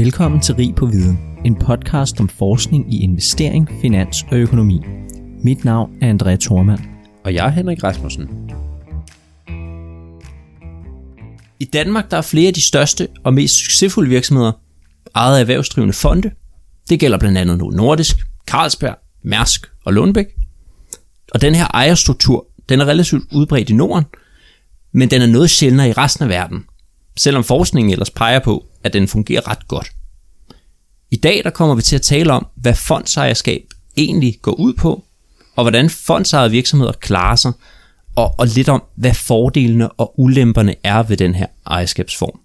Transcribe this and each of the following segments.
Velkommen til Rig på Viden, en podcast om forskning i investering, finans og økonomi. Mit navn er André Thormand. Og jeg er Henrik Rasmussen. I Danmark der er flere af de største og mest succesfulde virksomheder ejet af erhvervsdrivende fonde. Det gælder blandt andet Novo Nordisk, Carlsberg, Mærsk og Lundbæk. Og den her ejerstruktur, den er relativt udbredt i Norden, men den er noget sjældnere i resten af verden, selvom forskningen ellers peger på, at den fungerer ret godt. I dag der kommer vi til at tale om, hvad fondsejerskab egentlig går ud på, og hvordan fondsejede virksomheder klarer sig, og, og lidt om, hvad fordelene og ulemperne er ved den her ejerskabsform.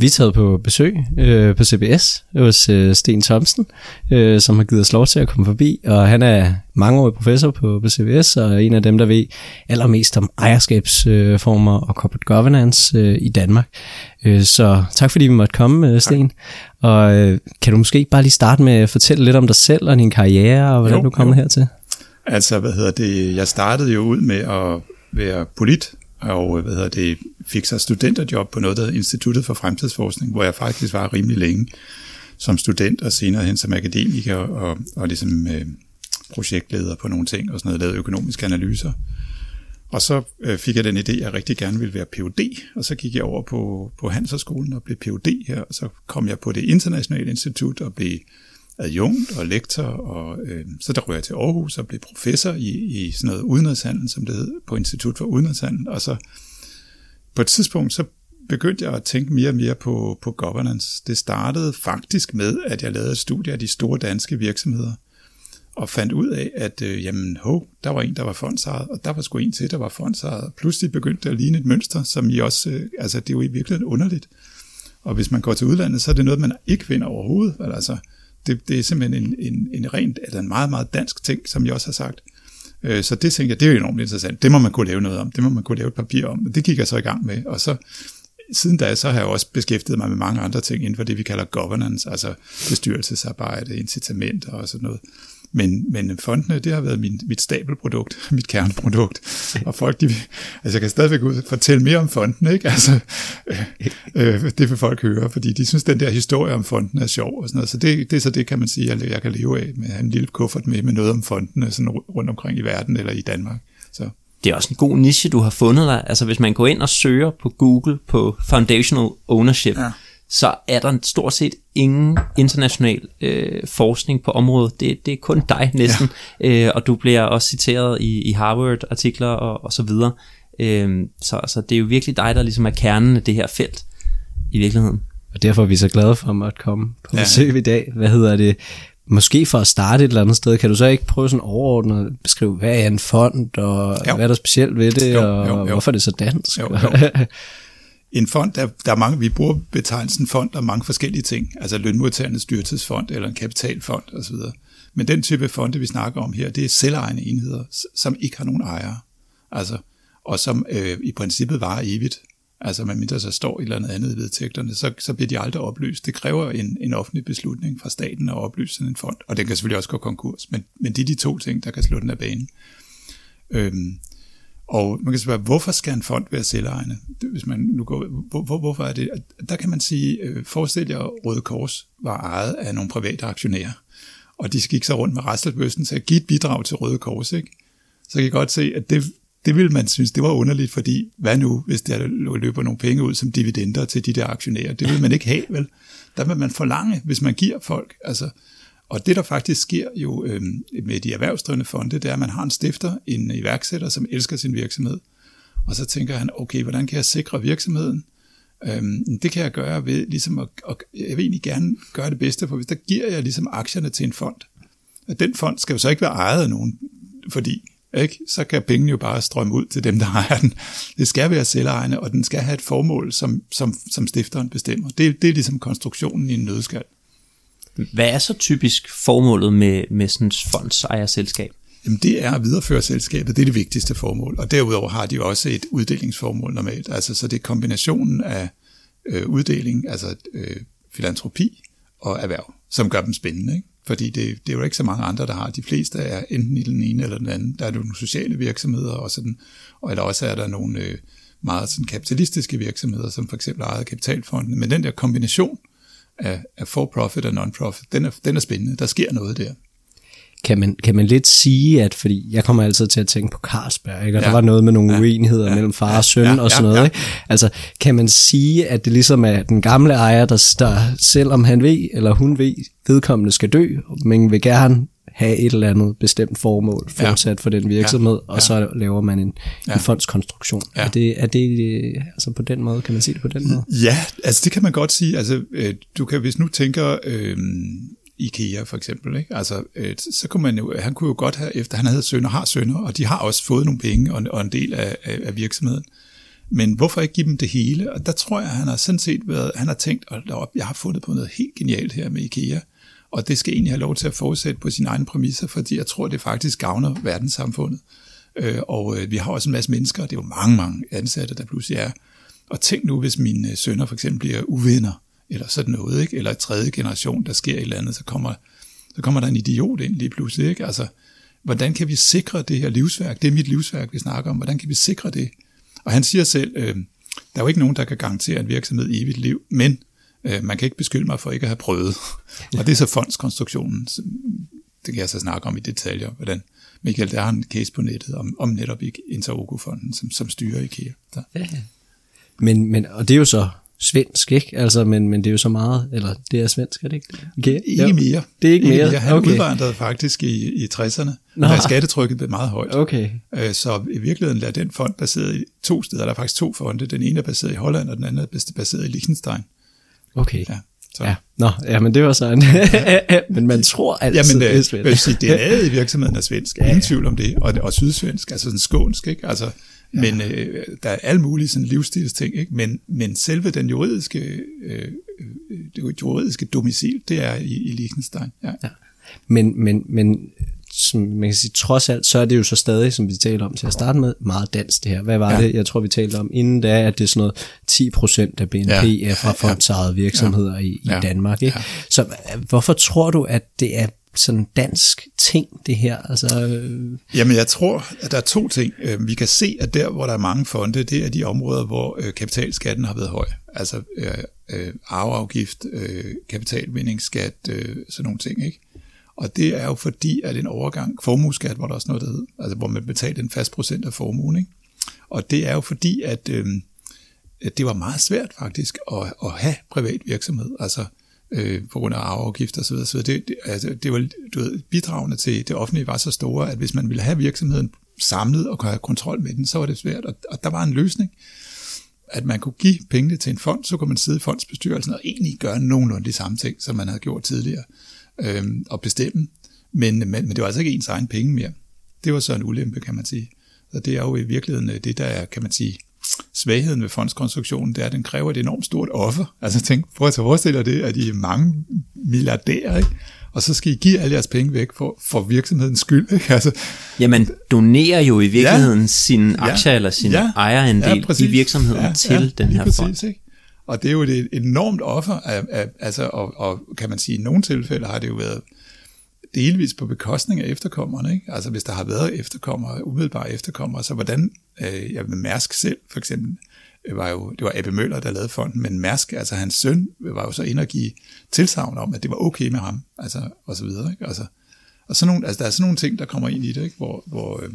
Vi er taget på besøg øh, på CBS hos øh, Sten Thomsen, øh, som har givet os lov til at komme forbi, og han er mangeårig professor på, på CBS, og er en af dem, der ved allermest om ejerskabsformer øh, og corporate governance øh, i Danmark. Øh, så tak fordi vi måtte komme, øh, Sten. Og øh, kan du måske ikke bare lige starte med at fortælle lidt om dig selv og din karriere, og hvordan jo, du er kommet jo. hertil? Altså, hvad hedder det, jeg startede jo ud med at være polit, og øh, hvad hedder det, fik så studenterjob på noget, der hedder Instituttet for Fremtidsforskning, hvor jeg faktisk var rimelig længe som student, og senere hen som akademiker, og, og ligesom øh, projektleder på nogle ting, og sådan noget, lavede økonomiske analyser. Og så øh, fik jeg den idé, at jeg rigtig gerne ville være Ph.D., og så gik jeg over på, på Handelshøjskolen og blev Ph.D. her, og så kom jeg på det internationale institut og blev adjunkt og lektor, og øh, så der røg jeg til Aarhus og blev professor i, i sådan noget udenrigshandel, som det hed, på Institut for Udenrigshandel, og så på et tidspunkt, så begyndte jeg at tænke mere og mere på, på governance. Det startede faktisk med, at jeg lavede et studie af de store danske virksomheder, og fandt ud af, at øh, jamen, ho, der var en, der var fondsejet, og der var sgu en til, der var fondsejet. Pludselig begyndte det at ligne et mønster, som I også, øh, altså det er jo i virkeligheden underligt. Og hvis man går til udlandet, så er det noget, man ikke finder overhovedet. Altså, det, det er simpelthen en, en, en rent, eller en meget, meget dansk ting, som jeg også har sagt. Øh, så det tænker jeg, det er jo enormt interessant. Det må man kunne lave noget om. Det må man kunne lave et papir om. Det gik jeg så i gang med. Og så siden da, så har jeg også beskæftiget mig med mange andre ting inden for det, vi kalder governance, altså bestyrelsesarbejde, incitamenter og sådan noget. Men, men fondene, det har været min, mit stabelprodukt, mit kerneprodukt. Og folk, de, altså jeg kan stadigvæk ud fortælle mere om fonden, ikke? Altså, øh, øh, det vil folk høre, fordi de synes, den der historie om fonden er sjov og sådan noget. Så det, det er så det, kan man sige, at jeg kan leve af med at have en lille kuffert med, med noget om fonden sådan rundt omkring i verden eller i Danmark. Så det er også en god niche, du har fundet dig. Altså hvis man går ind og søger på Google på foundational ownership, ja så er der stort set ingen international øh, forskning på området. Det, det er kun dig næsten, ja. øh, og du bliver også citeret i, i Harvard-artikler og, og så videre. Øh, så, så det er jo virkelig dig, der ligesom er kernen af det her felt i virkeligheden. Og derfor er vi så glade for at komme på ja. besøg i dag. Hvad hedder det? Måske for at starte et eller andet sted, kan du så ikke prøve sådan overordnet at beskrive, hvad er en fond, og jo. hvad er der specielt ved det, jo, og jo, jo. hvorfor er det så dansk? Jo, jo. en fond, der, der er mange, vi bruger betegnelsen fond og mange forskellige ting, altså lønmodtagernes dyrtidsfond eller en kapitalfond osv. Men den type fonde, vi snakker om her, det er selvejende enheder, som ikke har nogen ejere, altså, og som øh, i princippet varer evigt. Altså mindre så står et eller andet andet i vedtægterne, så, så bliver de aldrig opløst. Det kræver en, en offentlig beslutning fra staten at oplyse sådan en fond, og den kan selvfølgelig også gå konkurs, men, men det er de to ting, der kan slå den af banen. Øhm, og man kan spørge, hvorfor skal en fond være selvejende? Hvis man nu går, hvor, hvor, hvorfor er det? Der kan man sige, øh, forestil jer, at Røde Kors var ejet af nogle private aktionærer, og de gik så rundt med restelbøsten til at give et bidrag til Røde Kors, ikke? Så kan I godt se, at det, det ville man synes, det var underligt, fordi hvad nu, hvis der løber nogle penge ud som dividender til de der aktionærer? Det vil man ikke have, vel? Der vil man forlange, hvis man giver folk. Altså, og det, der faktisk sker jo øh, med de erhvervsdrivende fonde, det er, at man har en stifter, en iværksætter, som elsker sin virksomhed. Og så tænker han, okay, hvordan kan jeg sikre virksomheden? Øhm, det kan jeg gøre ved ligesom at, og jeg vil egentlig gerne gøre det bedste, for hvis der giver jeg ligesom aktierne til en fond, og den fond skal jo så ikke være ejet af nogen, fordi ikke? så kan pengene jo bare strømme ud til dem, der ejer den. Det skal være selvejende, og den skal have et formål, som, som, som stifteren bestemmer. Det, det er ligesom konstruktionen i en nødskal. Hvad er så typisk formålet med, med sådan et fondsejerselskab? Jamen det er at videreføre selskabet, det er det vigtigste formål. Og derudover har de også et uddelingsformål normalt. Altså, så det er kombinationen af øh, uddeling, altså øh, filantropi og erhverv, som gør dem spændende. Ikke? Fordi det, det er jo ikke så mange andre, der har. De fleste er enten i den ene eller den anden. Der er nogle sociale virksomheder, og, sådan, og eller også er der nogle øh, meget sådan kapitalistiske virksomheder, som for eksempel ejet kapitalfonden. Men den der kombination af, af for-profit og non-profit, den er, den er spændende. Der sker noget der. Kan man, kan man lidt sige, at, fordi jeg kommer altid til at tænke på Carlsberg, ikke? og ja. der Ja. var noget med nogle Ja. uenigheder Ja. mellem far og søn Ja. og sådan Ja. noget. Ja. Ikke? Altså, kan man sige, at det ligesom er den gamle ejer, der, der selvom han ved, eller hun ved, vedkommende skal dø, men vil gerne have et eller andet bestemt formål Ja. fortsat for den virksomhed, Ja. og så laver man en, Ja. en fondskonstruktion. Ja. Er det, er det øh, altså på den måde, kan man sige det på den måde? Ja, altså det kan man godt sige. Altså, øh, du kan, hvis nu tænker øh, IKEA for eksempel, ikke? Altså, øh, så kunne man jo, han kunne jo godt have, efter han havde sønner, har sønner, og de har også fået nogle penge og, og en del af, af, af virksomheden. Men hvorfor ikke give dem det hele? Og der tror jeg, han har sådan set været, han har tænkt, hold op, jeg har fundet på noget helt genialt her med IKEA, og det skal egentlig have lov til at fortsætte på sine egne præmisser, fordi jeg tror, det faktisk gavner verdenssamfundet. Øh, og øh, vi har også en masse mennesker, det er jo mange, mange ansatte, der pludselig er. Og tænk nu, hvis mine øh, sønner for eksempel bliver uvenner, eller sådan noget, ikke? eller tredje generation, der sker et eller andet, så kommer, så kommer der en idiot ind lige pludselig. Ikke? Altså, hvordan kan vi sikre det her livsværk? Det er mit livsværk, vi snakker om. Hvordan kan vi sikre det? Og han siger selv, øh, der er jo ikke nogen, der kan garantere en virksomhed evigt liv, men øh, man kan ikke beskylde mig for ikke at have prøvet. Og det er så fondskonstruktionen. Det kan jeg så snakke om i detaljer, hvordan Michael, der har en case på nettet om, om netop Interogo-fonden, som, som styrer IKEA. Så. Men, men, og det er jo så svensk, ikke? Altså, men, men det er jo så meget, eller det er svensk, er det ikke? Okay. Ikke Jo. mere. Det er ikke mere? Han Okay. udvandrede faktisk i, i 60'erne, Nå. da skattetrykket blev meget højt. Okay. Øh, Så i virkeligheden er den fond baseret i to steder. Der er faktisk to fonde. Den ene er baseret i Holland, og den anden er baseret i Liechtenstein. Okay. Ja, så. Ja, nå, ja, men det var sådan. men man tror altid, Jamen, det er øh, svensk. sige, DNA'et i virksomheden er svensk, ingen tvivl om det, og, og sydsvensk, altså sådan skånsk, ikke? Altså, ja. Men øh, der er alle mulige sådan livsstilsting, ikke? Men, men selve den juridiske, øh, øh, det juridiske domicil, det er i, i Liechtenstein. Ja. Ja. Men, men, men som man kan sige, trods alt, så er det jo så stadig, som vi talte om til at starte med, meget dansk det her. Hvad var Ja. det, jeg tror, vi talte om inden da, at det er sådan noget 10 procent af BNP Ja. er fra fondsejede virksomheder ja. i, i Ja. Danmark. Ikke? Ja. Så øh, hvorfor tror du, at det er sådan dansk ting, det her? Altså, øh, Jamen, jeg tror, at der er to ting. Øh, Vi kan se, at der, hvor der er mange fonde, det er de områder, hvor øh, kapitalskatten har været høj. Altså øh, øh, arveafgift, øh, kapitalvindingsskat, øh, sådan nogle ting, ikke? Og det er jo fordi, at en overgang, formueskat var der også noget, der hed, altså hvor man betalte en fast procent af formuen, ikke? Og det er jo fordi, at, øh, at det var meget svært faktisk at, at have privat virksomhed, altså øh, på grund af arveafgift og så videre. Så det, det, altså, det var, du ved, bidragene til det offentlige var så store, at hvis man ville have virksomheden samlet og have kontrol med den, så var det svært. Og, og der var en løsning, at man kunne give pengene til en fond, så kunne man sidde i fondsbestyrelsen og egentlig gøre nogenlunde de samme ting, som man havde gjort tidligere, øh, og bestemme. Men, men, men det var altså ikke ens egen penge mere. Det var så en ulempe, kan man sige. Så det er jo i virkeligheden øh, det, der er, kan man sige, svagheden ved fondskonstruktionen, det er, at den kræver et enormt stort offer. Altså tænk, prøv at forestille dig det, at I er mange milliardærer, ikke? og så skal I give alle jeres penge væk for, for virksomhedens skyld. Ikke? Altså, Ja, man donerer jo i virkeligheden ja. sin aktier Ja. eller sin Ja. ejerandel Ja, præcis. i virksomheden ja, til ja, den her præcis, fond. Ikke? Og det er jo et enormt offer, af, af, altså, og, og kan man sige, i nogle tilfælde har det jo været delvis på bekostning af efterkommerne. Ikke? Altså hvis der har været efterkommere, umiddelbare efterkommere, så hvordan, øh, ja, Mærsk selv for eksempel, øh, var jo, det var Ebbe Møller, der lavede fonden, men Mærsk, altså hans søn, øh, var jo så inde og give tilsavn om, at det var okay med ham, altså, og så videre. Ikke? Altså, og sådan nogle, altså, der er sådan nogle ting, der kommer ind i det, ikke? hvor, hvor øh,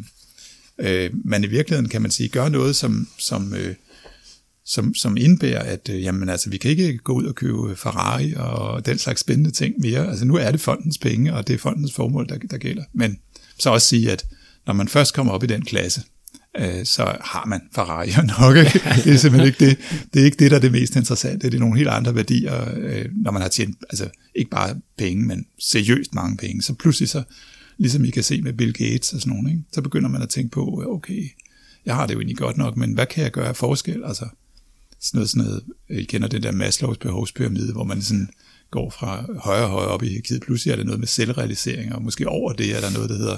øh, man i virkeligheden, kan man sige, gør noget, som, som, øh, som, som indebærer, at øh, jamen, altså, vi kan ikke gå ud og købe Ferrari og den slags spændende ting mere. Altså nu er det fondens penge, og det er fondens formål, der, der gælder. Men så også sige, at når man først kommer op i den klasse, øh, så har man Ferrari nok. Ikke? Det er simpelthen ikke det, det, er ikke det, der er det mest interessante. Det er nogle helt andre værdier, øh, når man har tjent altså, ikke bare penge, men seriøst mange penge. Så pludselig så, ligesom I kan se med Bill Gates og sådan nogle, ikke? så begynder man at tænke på, okay, jeg har det jo egentlig godt nok, men hvad kan jeg gøre af forskel? Altså, sådan noget, sådan noget, I kender det der Maslows behovspyramide, hvor man sådan går fra højere og højere op i hierarkiet. Pludselig er det noget med selvrealisering, og måske over det er der noget, der hedder,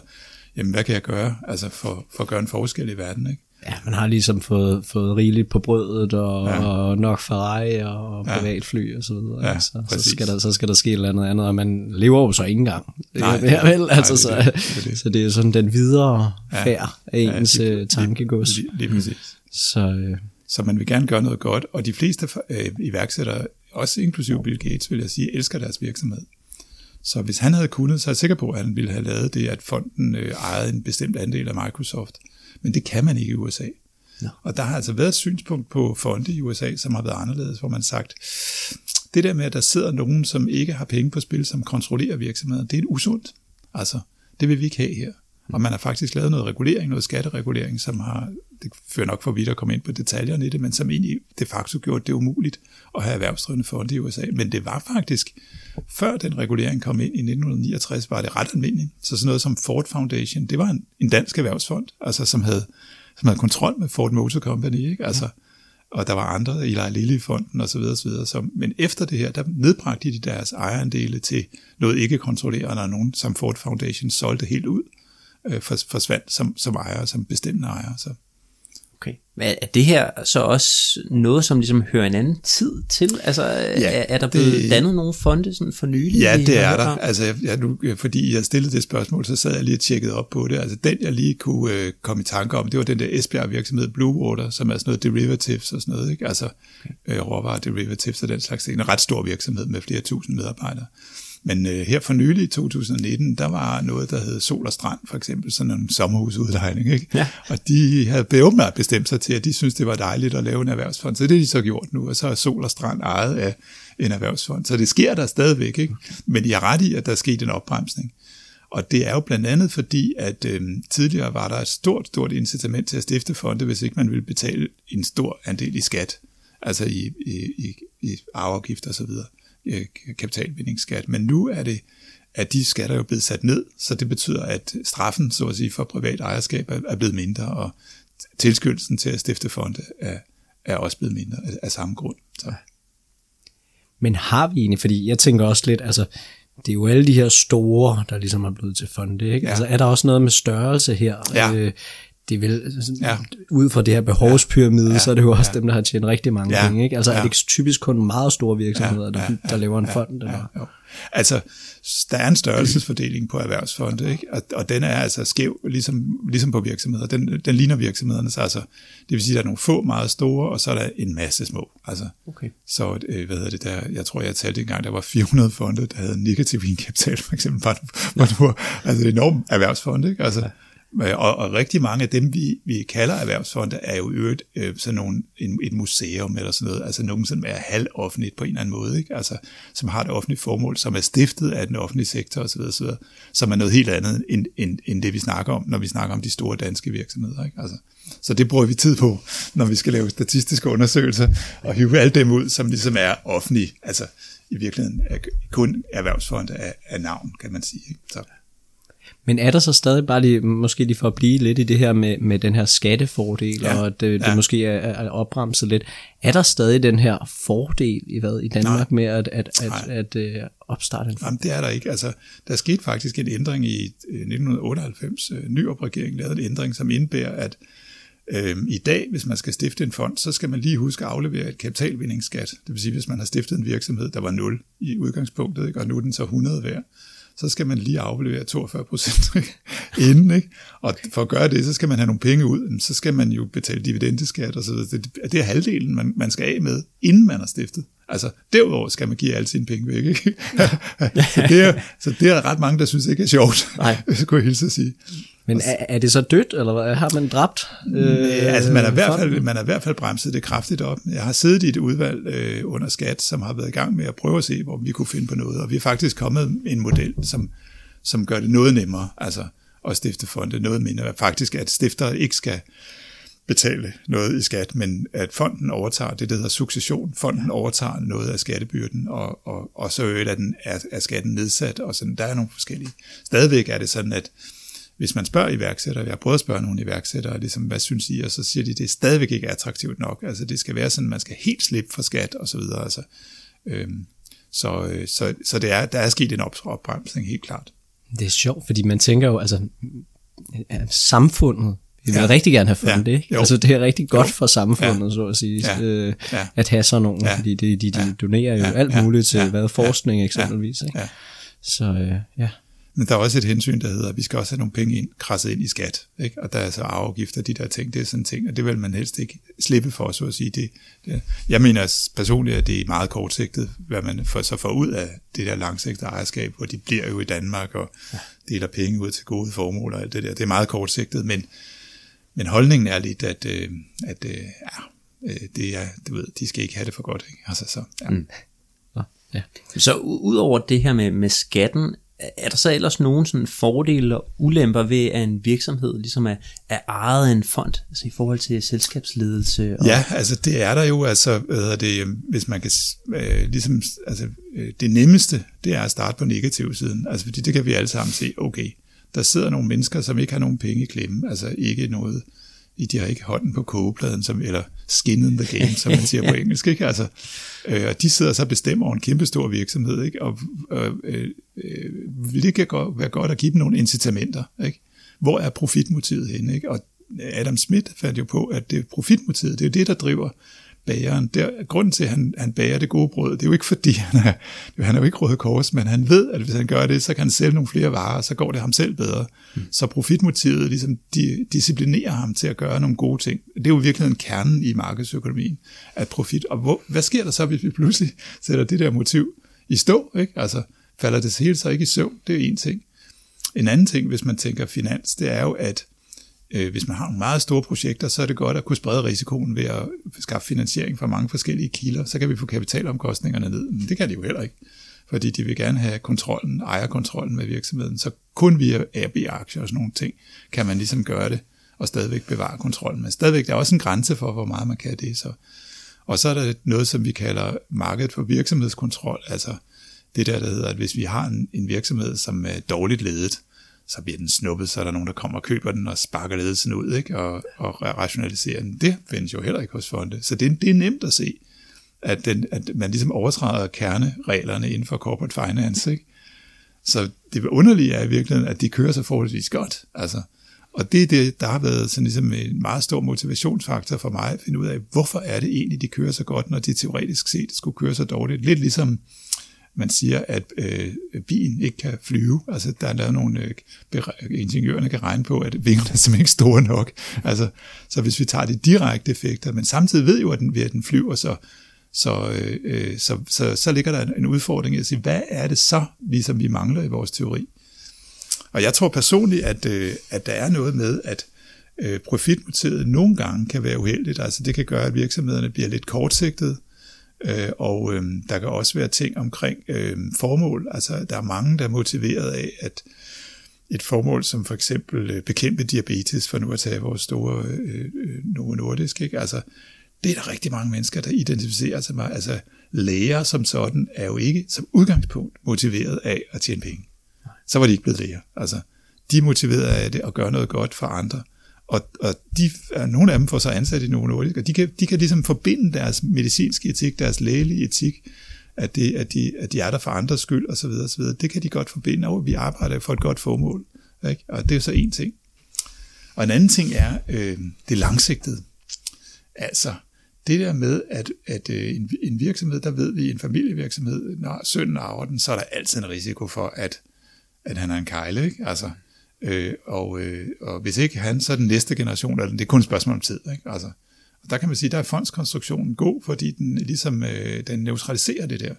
jamen hvad kan jeg gøre altså for, for at gøre en forskel i verden? Ikke? ja, man har ligesom fået, fået rigeligt på brødet, og, Ja. ja. og nok Ferrari og Ja. privatfly og så videre. Ja, så, så, skal der, så skal der ske et eller andet andet, og man lever jo så ikke engang. Nej, mere, vel? nej, Altså, det så, det, det er det. så det er sådan den videre Ja. færd af Ja, ens lige- ja, tankegods. Lige, lige præcis. Så øh, Så man vil gerne gøre noget godt, og de fleste øh, iværksættere også inklusive Bill Gates, vil jeg sige, elsker deres virksomhed. Så hvis han havde kunnet, så er jeg sikker på, at han ville have lavet det, at fonden øh, ejede en bestemt andel af Microsoft. Men det kan man ikke i USA. Nå. Og der har altså været et synspunkt på fonde i USA, som har været anderledes, hvor man sagt, det der med, at der sidder nogen, som ikke har penge på spil, som kontrollerer virksomheden, det er et usundt. Altså, det vil vi ikke have her. Og man har faktisk lavet noget regulering, noget skatteregulering, som har, det fører nok for vidt at komme ind på detaljerne i det, men som egentlig de facto gjort det umuligt at have erhvervsdrivende fonde i USA. Men det var faktisk, før den regulering kom ind i 1969, var det ret almindeligt. Så sådan noget som Ford Foundation, det var en, en dansk erhvervsfond, altså som havde, som havde kontrol med Ford Motor Company, ikke? Altså, og der var andre, Eli Lilly-fonden osv. osv. Så, men efter det her, der nedbragte de deres ejerandele til noget ikke kontrollerende, og nogen som Ford Foundation solgte helt ud, øh, for, forsvandt som, som ejer, som bestemmende ejer. Så. Okay. Men er det her så også noget, som ligesom hører en anden tid til? Altså, ja, er, er der blevet det, dannet nogle fonde sådan for nylig? Ja, det er der. Altså, jeg, jeg, nu, fordi jeg stillede det spørgsmål, så sad jeg lige og tjekkede op på det. Altså, den jeg lige kunne øh, komme i tanke om, det var den der Esbjerg virksomhed Blue Water, som er sådan noget derivatives og sådan noget. Ikke? Altså, okay. øh, råvarer derivatives og den slags. En ret stor virksomhed med flere tusind medarbejdere. Men øh, her for nylig i 2019, der var noget, der hed Sol og Strand, for eksempel, sådan en sommerhusudlejning. Ikke? Ja. Og de havde åbenbart bestemt sig til, at de synes det var dejligt at lave en erhvervsfond. Så det har de så gjort nu, og så er Sol og Strand ejet af en erhvervsfond. Så det sker der stadigvæk, ikke? men de har ret i, at der er sket en opbremsning. Og det er jo blandt andet fordi, at øh, tidligere var der et stort, stort incitament til at stifte fonde, hvis ikke man ville betale en stor andel i skat, altså i, i, i, i arveafgift og så videre kapitalvindingsskat. Men nu er det, at de skatter jo blevet sat ned, så det betyder, at straffen, så at sige, for privat ejerskab er blevet mindre, og tilskyndelsen til at stifte fonde er, er også blevet mindre af, af samme grund. Så. Men har vi egentlig, fordi jeg tænker også lidt, altså, det er jo alle de her store, der ligesom er blevet til fonde, ikke? Ja. Altså, er der også noget med størrelse her? Ja. Øh, det er vel, ja. ud fra det her behovspyramide, ja. så er det jo også ja. dem, der har tjent rigtig mange ja. penge. Ikke? Altså ja. er det typisk kun meget store virksomheder, ja. der, der laver en ja. fond? Eller? Ja. Altså, der er en størrelsesfordeling på erhvervsfonde, ikke? Og, og den er altså skæv, ligesom, ligesom på virksomheder. Den, den ligner virksomhederne, så altså, det vil sige, at der er nogle få meget store, og så er der en masse små. Altså, okay. Så, øh, hvad hedder det der, jeg tror, jeg talte engang, der var 400 fonde, der havde negativ indkapital, for eksempel, var, var nu, altså det er enormt erhvervsfonde, ikke? Altså, ja Øh, og, og rigtig mange af dem, vi, vi kalder erhvervsfonde, er jo øvrigt øh, sådan nogle, en, et museum eller sådan noget, altså nogen, som er halvoffentligt på en eller anden måde, ikke? Altså, som har et offentligt formål, som er stiftet af den offentlige sektor osv., osv. som er noget helt andet end, end, end det, vi snakker om, når vi snakker om de store danske virksomheder. Ikke? Altså, så det bruger vi tid på, når vi skal lave statistiske undersøgelser, og hive alle dem ud, som ligesom er offentlige, altså i virkeligheden er kun erhvervsfonde af, af navn, kan man sige. Ikke? Så. Men er der så stadig bare lige, måske lige for at blive lidt i det her med, med den her skattefordel, ja, og det, det ja. måske er, er opbremset lidt, er der stadig den her fordel i, hvad, i Danmark Nej. med at, at, at, at, at uh, opstarte en Jamen, det er der ikke. Altså, der skete faktisk en ændring i 1998. Øh, Ny opregering lavede en ændring, som indebærer, at Øhm, I dag, hvis man skal stifte en fond, så skal man lige huske at aflevere et kapitalvindingsskat. Det vil sige, hvis man har stiftet en virksomhed, der var 0 i udgangspunktet, ikke? og nu er den så 100 værd, så skal man lige aflevere 42 procent inden. Ikke? Og for at gøre det, så skal man have nogle penge ud, så skal man jo betale dividendeskat og så videre. Det, det er halvdelen, man, man skal af med, inden man har stiftet. Altså, derudover skal man give alle sine penge væk. Ikke? så, det er, så det er ret mange, der synes ikke er sjovt, Nej. skulle jeg hilse at sige. Men er, er det så dødt, eller har man dræbt? Øh, altså, man har, i hvert fald, man har i hvert fald bremset det kraftigt op. Jeg har siddet i et udvalg øh, under skat, som har været i gang med at prøve at se, hvor vi kunne finde på noget, og vi er faktisk kommet med en model, som, som gør det noget nemmere, altså at stifte fonde noget mindre. Faktisk, at stifter ikke skal betale noget i skat, men at fonden overtager det, der hedder succession. Fonden overtager noget af skattebyrden, og, og, og så er, den, er, er skatten nedsat, og sådan, der er nogle forskellige. Stadigvæk er det sådan, at hvis man spørger iværksættere, jeg har prøvet at spørge nogle iværksættere, ligesom, hvad synes I, og så siger de, det er stadigvæk ikke attraktivt nok. Altså det skal være sådan, man skal helt slippe for skat og så videre. Altså, øhm, så, øh, så, så det er, der er sket en opbremsning, helt klart. Det er sjovt, fordi man tænker jo, altså samfundet vi vil ja. rigtig gerne have fundet ja. det. Ikke? Altså det er rigtig godt jo. for samfundet, ja. så at sige, ja. Øh, ja. at have sådan nogle, ja. fordi de, de, de donerer jo ja. alt muligt til ja. hvad forskning eksempelvis. Ikke? Ja. Så øh, ja. Men der er også et hensyn, der hedder, at vi skal også have nogle penge ind, krasset ind i skat. Ikke? Og der er så afgifter, de der ting, det er sådan ting, og det vil man helst ikke slippe for, så at sige. Det, det, jeg mener personligt, at det er meget kortsigtet, hvad man får, så får ud af det der langsigtede ejerskab, hvor de bliver jo i Danmark og deler penge ud til gode formål og alt det der. Det er meget kortsigtet, men, men holdningen er lidt, at, øh, at øh, ja, øh, det er, du ved, de skal ikke have det for godt. Ikke? Altså, så, ja. Mm. Ja. Så udover det her med, med skatten, er der så ellers nogen sådan fordele og ulemper ved, at en virksomhed ligesom er, er ejet af en fond, altså i forhold til selskabsledelse? Og... Ja, altså det er der jo, altså hvad hedder det, hvis man kan, øh, ligesom, altså øh, det nemmeste, det er at starte på negativsiden, altså fordi det kan vi alle sammen se, okay, der sidder nogle mennesker, som ikke har nogen penge i klemme, altså ikke noget, de har ikke hånden på kogepladen, som, eller skin in the game, som man siger på engelsk. Ikke? Altså, øh, og de sidder så og bestemmer over en kæmpe stor virksomhed, ikke? og øh, øh, det kan være godt at give dem nogle incitamenter. Ikke? Hvor er profitmotivet henne? Ikke? Og Adam Smith fandt jo på, at det profitmotivet, det er det, der driver bageren. Der, grunden til, at han, han bager det gode brød, det er jo ikke fordi, han er, han er jo ikke røde kors, men han ved, at hvis han gør det, så kan han sælge nogle flere varer, så går det ham selv bedre. Mm. Så profitmotivet ligesom, de, disciplinerer ham til at gøre nogle gode ting. Det er jo virkelig en kernen i markedsøkonomien, at profit. Og hvor, hvad sker der så, hvis vi pludselig sætter det der motiv i stå? Ikke? Altså, falder det hele så ikke i søvn? Det er en ting. En anden ting, hvis man tænker finans, det er jo, at øh, hvis man har nogle meget store projekter, så er det godt at kunne sprede risikoen ved at skaffe finansiering fra mange forskellige kilder. Så kan vi få kapitalomkostningerne ned. Men det kan de jo heller ikke, fordi de vil gerne have kontrollen, ejerkontrollen med virksomheden. Så kun via AB-aktier og sådan nogle ting, kan man ligesom gøre det og stadigvæk bevare kontrollen. Men stadigvæk, der er også en grænse for, hvor meget man kan det. Så. Og så er der noget, som vi kalder markedet for virksomhedskontrol, altså det der, der hedder, at hvis vi har en, en virksomhed, som er dårligt ledet, så bliver den snuppet, så er der nogen, der kommer og køber den og sparker ledelsen ud ikke? Og, og rationaliserer den. Det findes jo heller ikke hos fonde. Så det, det er nemt at se, at, den, at man ligesom overtræder kernereglerne inden for corporate finance. Ikke? Så det underlige er i virkeligheden, at de kører så forholdsvis godt. Altså, og det er det, der har været sådan ligesom en meget stor motivationsfaktor for mig at finde ud af, hvorfor er det egentlig, de kører så godt, når de teoretisk set skulle køre så dårligt. Lidt ligesom man siger, at øh, bilen ikke kan flyve. Altså, der er lavet nogle, øh, ingeniørerne kan regne på, at vingerne er simpelthen ikke store nok. Altså, så hvis vi tager de direkte effekter, men samtidig ved jo, at den, ved at den flyver, så, så, øh, øh, så, så, så ligger der en udfordring i at sige, hvad er det så, ligesom vi mangler i vores teori? Og jeg tror personligt, at, øh, at der er noget med, at øh, profitmotivet nogle gange kan være uheldigt. Altså det kan gøre, at virksomhederne bliver lidt kortsigtede, Øh, og øh, der kan også være ting omkring øh, formål. Altså, der er mange, der er motiveret af, at et formål som for eksempel øh, bekæmpe diabetes, for nu at tage vores store øh, øh, Novo Nordisk, ikke? Altså, det er der rigtig mange mennesker, der identificerer sig med. Altså, læger som sådan er jo ikke som udgangspunkt motiveret af at tjene penge. Så var de ikke blevet læger. Altså, de er motiveret af det at gøre noget godt for andre. Og, og de, øh, nogle af dem får så ansat i Novo Nordisk, og de kan, de kan ligesom forbinde deres medicinske etik, deres lægelige etik, at, det, at, de, at de er der for andres skyld osv. osv. Det kan de godt forbinde, og vi arbejder for et godt formål. Ikke? Og det er så en ting. Og en anden ting er øh, det langsigtede. Altså, det der med, at, at øh, en, en virksomhed, der ved vi, en familievirksomhed, når sønnen arver den, så er der altid en risiko for, at, at han er en kejle. Ikke? Altså, Øh, og, øh, og hvis ikke han, så er den næste generation, eller det er kun et spørgsmål om tid. Ikke? Altså, og der kan man sige, der er fondskonstruktionen god, fordi den ligesom øh, den neutraliserer det der.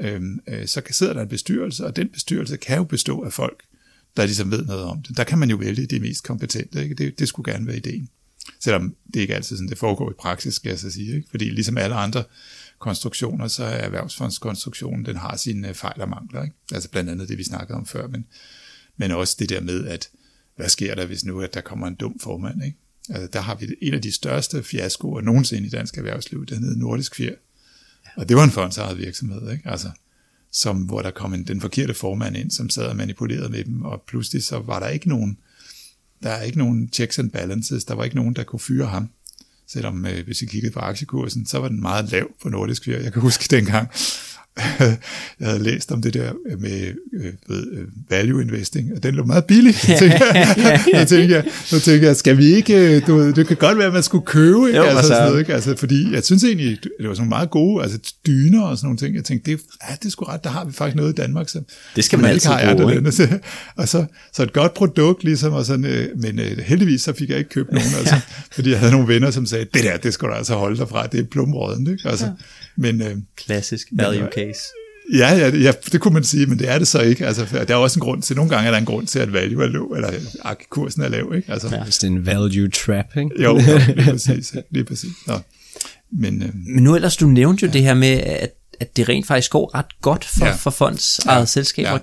Øh, øh, så sidder der en bestyrelse, og den bestyrelse kan jo bestå af folk, der ligesom ved noget om det. Der kan man jo vælge de mest kompetente. Ikke? Det, det skulle gerne være ideen. Selvom det ikke altid sådan, det foregår i praksis, skal jeg så sige. Ikke? Fordi ligesom alle andre konstruktioner, så er erhvervsfondskonstruktionen, den har sine øh, fejl og mangler. Ikke? Altså blandt andet det, vi snakkede om før, men men også det der med, at hvad sker der, hvis nu at der kommer en dum formand, ikke? Altså, der har vi en af de største fiaskoer nogensinde i dansk erhvervsliv, der hedder Nordisk Fjer. Og det var en fondsejet virksomhed, ikke? Altså, som, hvor der kom en, den forkerte formand ind, som sad og manipulerede med dem, og pludselig så var der ikke nogen, der er ikke nogen checks and balances, der var ikke nogen, der kunne fyre ham. Selvom øh, hvis vi kiggede på aktiekursen, så var den meget lav på Nordisk Fjer. Jeg kan huske dengang, jeg havde læst om det der med øh, ved, øh, value investing, og den lå meget billig. Så tænkte jeg, tænkte jeg, så tænkte jeg skal vi ikke, øh, du ved, det kan godt være, at man skulle købe, ikke? Jo, altså, altså. sådan noget, ikke? Altså, fordi jeg synes egentlig, det var sådan meget gode, altså dyner og sådan nogle ting. Jeg tænkte, det, ja, det er sgu ret, der har vi faktisk noget i Danmark, som, Det skal man ikke altid har bruge, andre lande. Og så, så et godt produkt, ligesom, og sådan, øh, men øh, heldigvis så fik jeg ikke købt nogen, altså, fordi jeg havde nogle venner, som sagde, det der, det skal du altså holde dig fra, det er plumråden, ikke? Altså, men, øh, Klassisk value case. Ja, ja, ja, det kunne man sige, men det er det så ikke. Altså, der er også en grund til, nogle gange er der en grund til, at value er lav, eller at kursen er lav, ikke? Altså, ja. Det er en value trap, ikke? Jo, jo, lige præcis. Lige præcis. Nå. Men, øh, Men nu ellers, du nævnte jo ja. det her med, at, at det rent faktisk går ret godt for, ja. Ja. for fonds eget Ja. selskaber. Ja.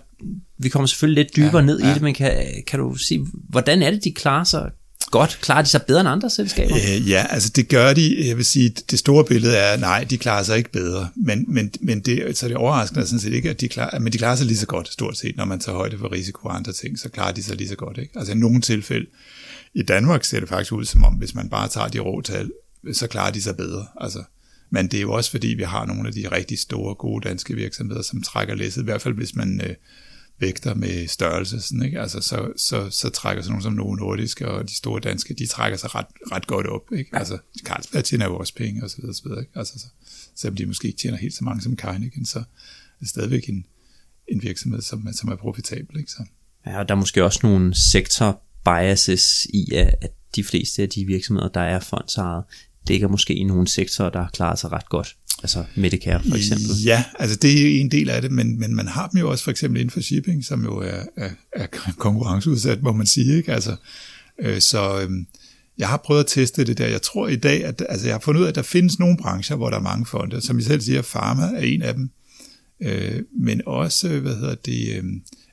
Vi kommer selvfølgelig lidt dybere Ja. ned i Ja. det, men kan, kan du sige, hvordan er det, de klarer sig godt? Klarer de sig bedre end andre selskaber? Øh, ja, altså det gør de. Jeg vil sige, det store billede er, nej, de klarer sig ikke bedre. Men, men, men det, så det overraskende sådan set ikke, at de klarer, men de klarer sig lige så godt, stort set, når man tager højde for risiko og andre ting, så klarer de sig lige så godt. Ikke? Altså i nogle tilfælde, i Danmark ser det faktisk ud som om, hvis man bare tager de rå tal, så klarer de sig bedre. Altså, men det er jo også fordi, vi har nogle af de rigtig store, gode danske virksomheder, som trækker læsset, i hvert fald hvis man øh, vægter med størrelse, sådan, ikke? Altså, så, så, så trækker sådan nogle som Novo Nordisk og de store danske, de trækker sig ret, ret godt op. Ikke? Altså, Carlsberg tjener jo også penge, og så videre, og så videre ikke? Altså, så, selvom de måske ikke tjener helt så mange som Heineken, så er det stadigvæk en, en virksomhed, som, som er profitabel. Ikke? Så, Ja, og der er måske også nogle sektor biases i, at at de fleste af de virksomheder, der er fondsejet, ligger måske i nogle sektorer, der klarer sig ret godt. Altså Medicare for eksempel. Ja, altså det er en del af det, men, men man har dem jo også for eksempel inden for shipping, som jo er, er, er konkurrenceudsat, må man sige. Ikke? Altså, øh, så øh, jeg har prøvet at teste det der. Jeg tror i dag, at altså, jeg har fundet ud af, at der findes nogle brancher, hvor der er mange fonde. Som jeg selv siger, pharma er en af dem. Øh, men også, øh, hvad hedder det, øh,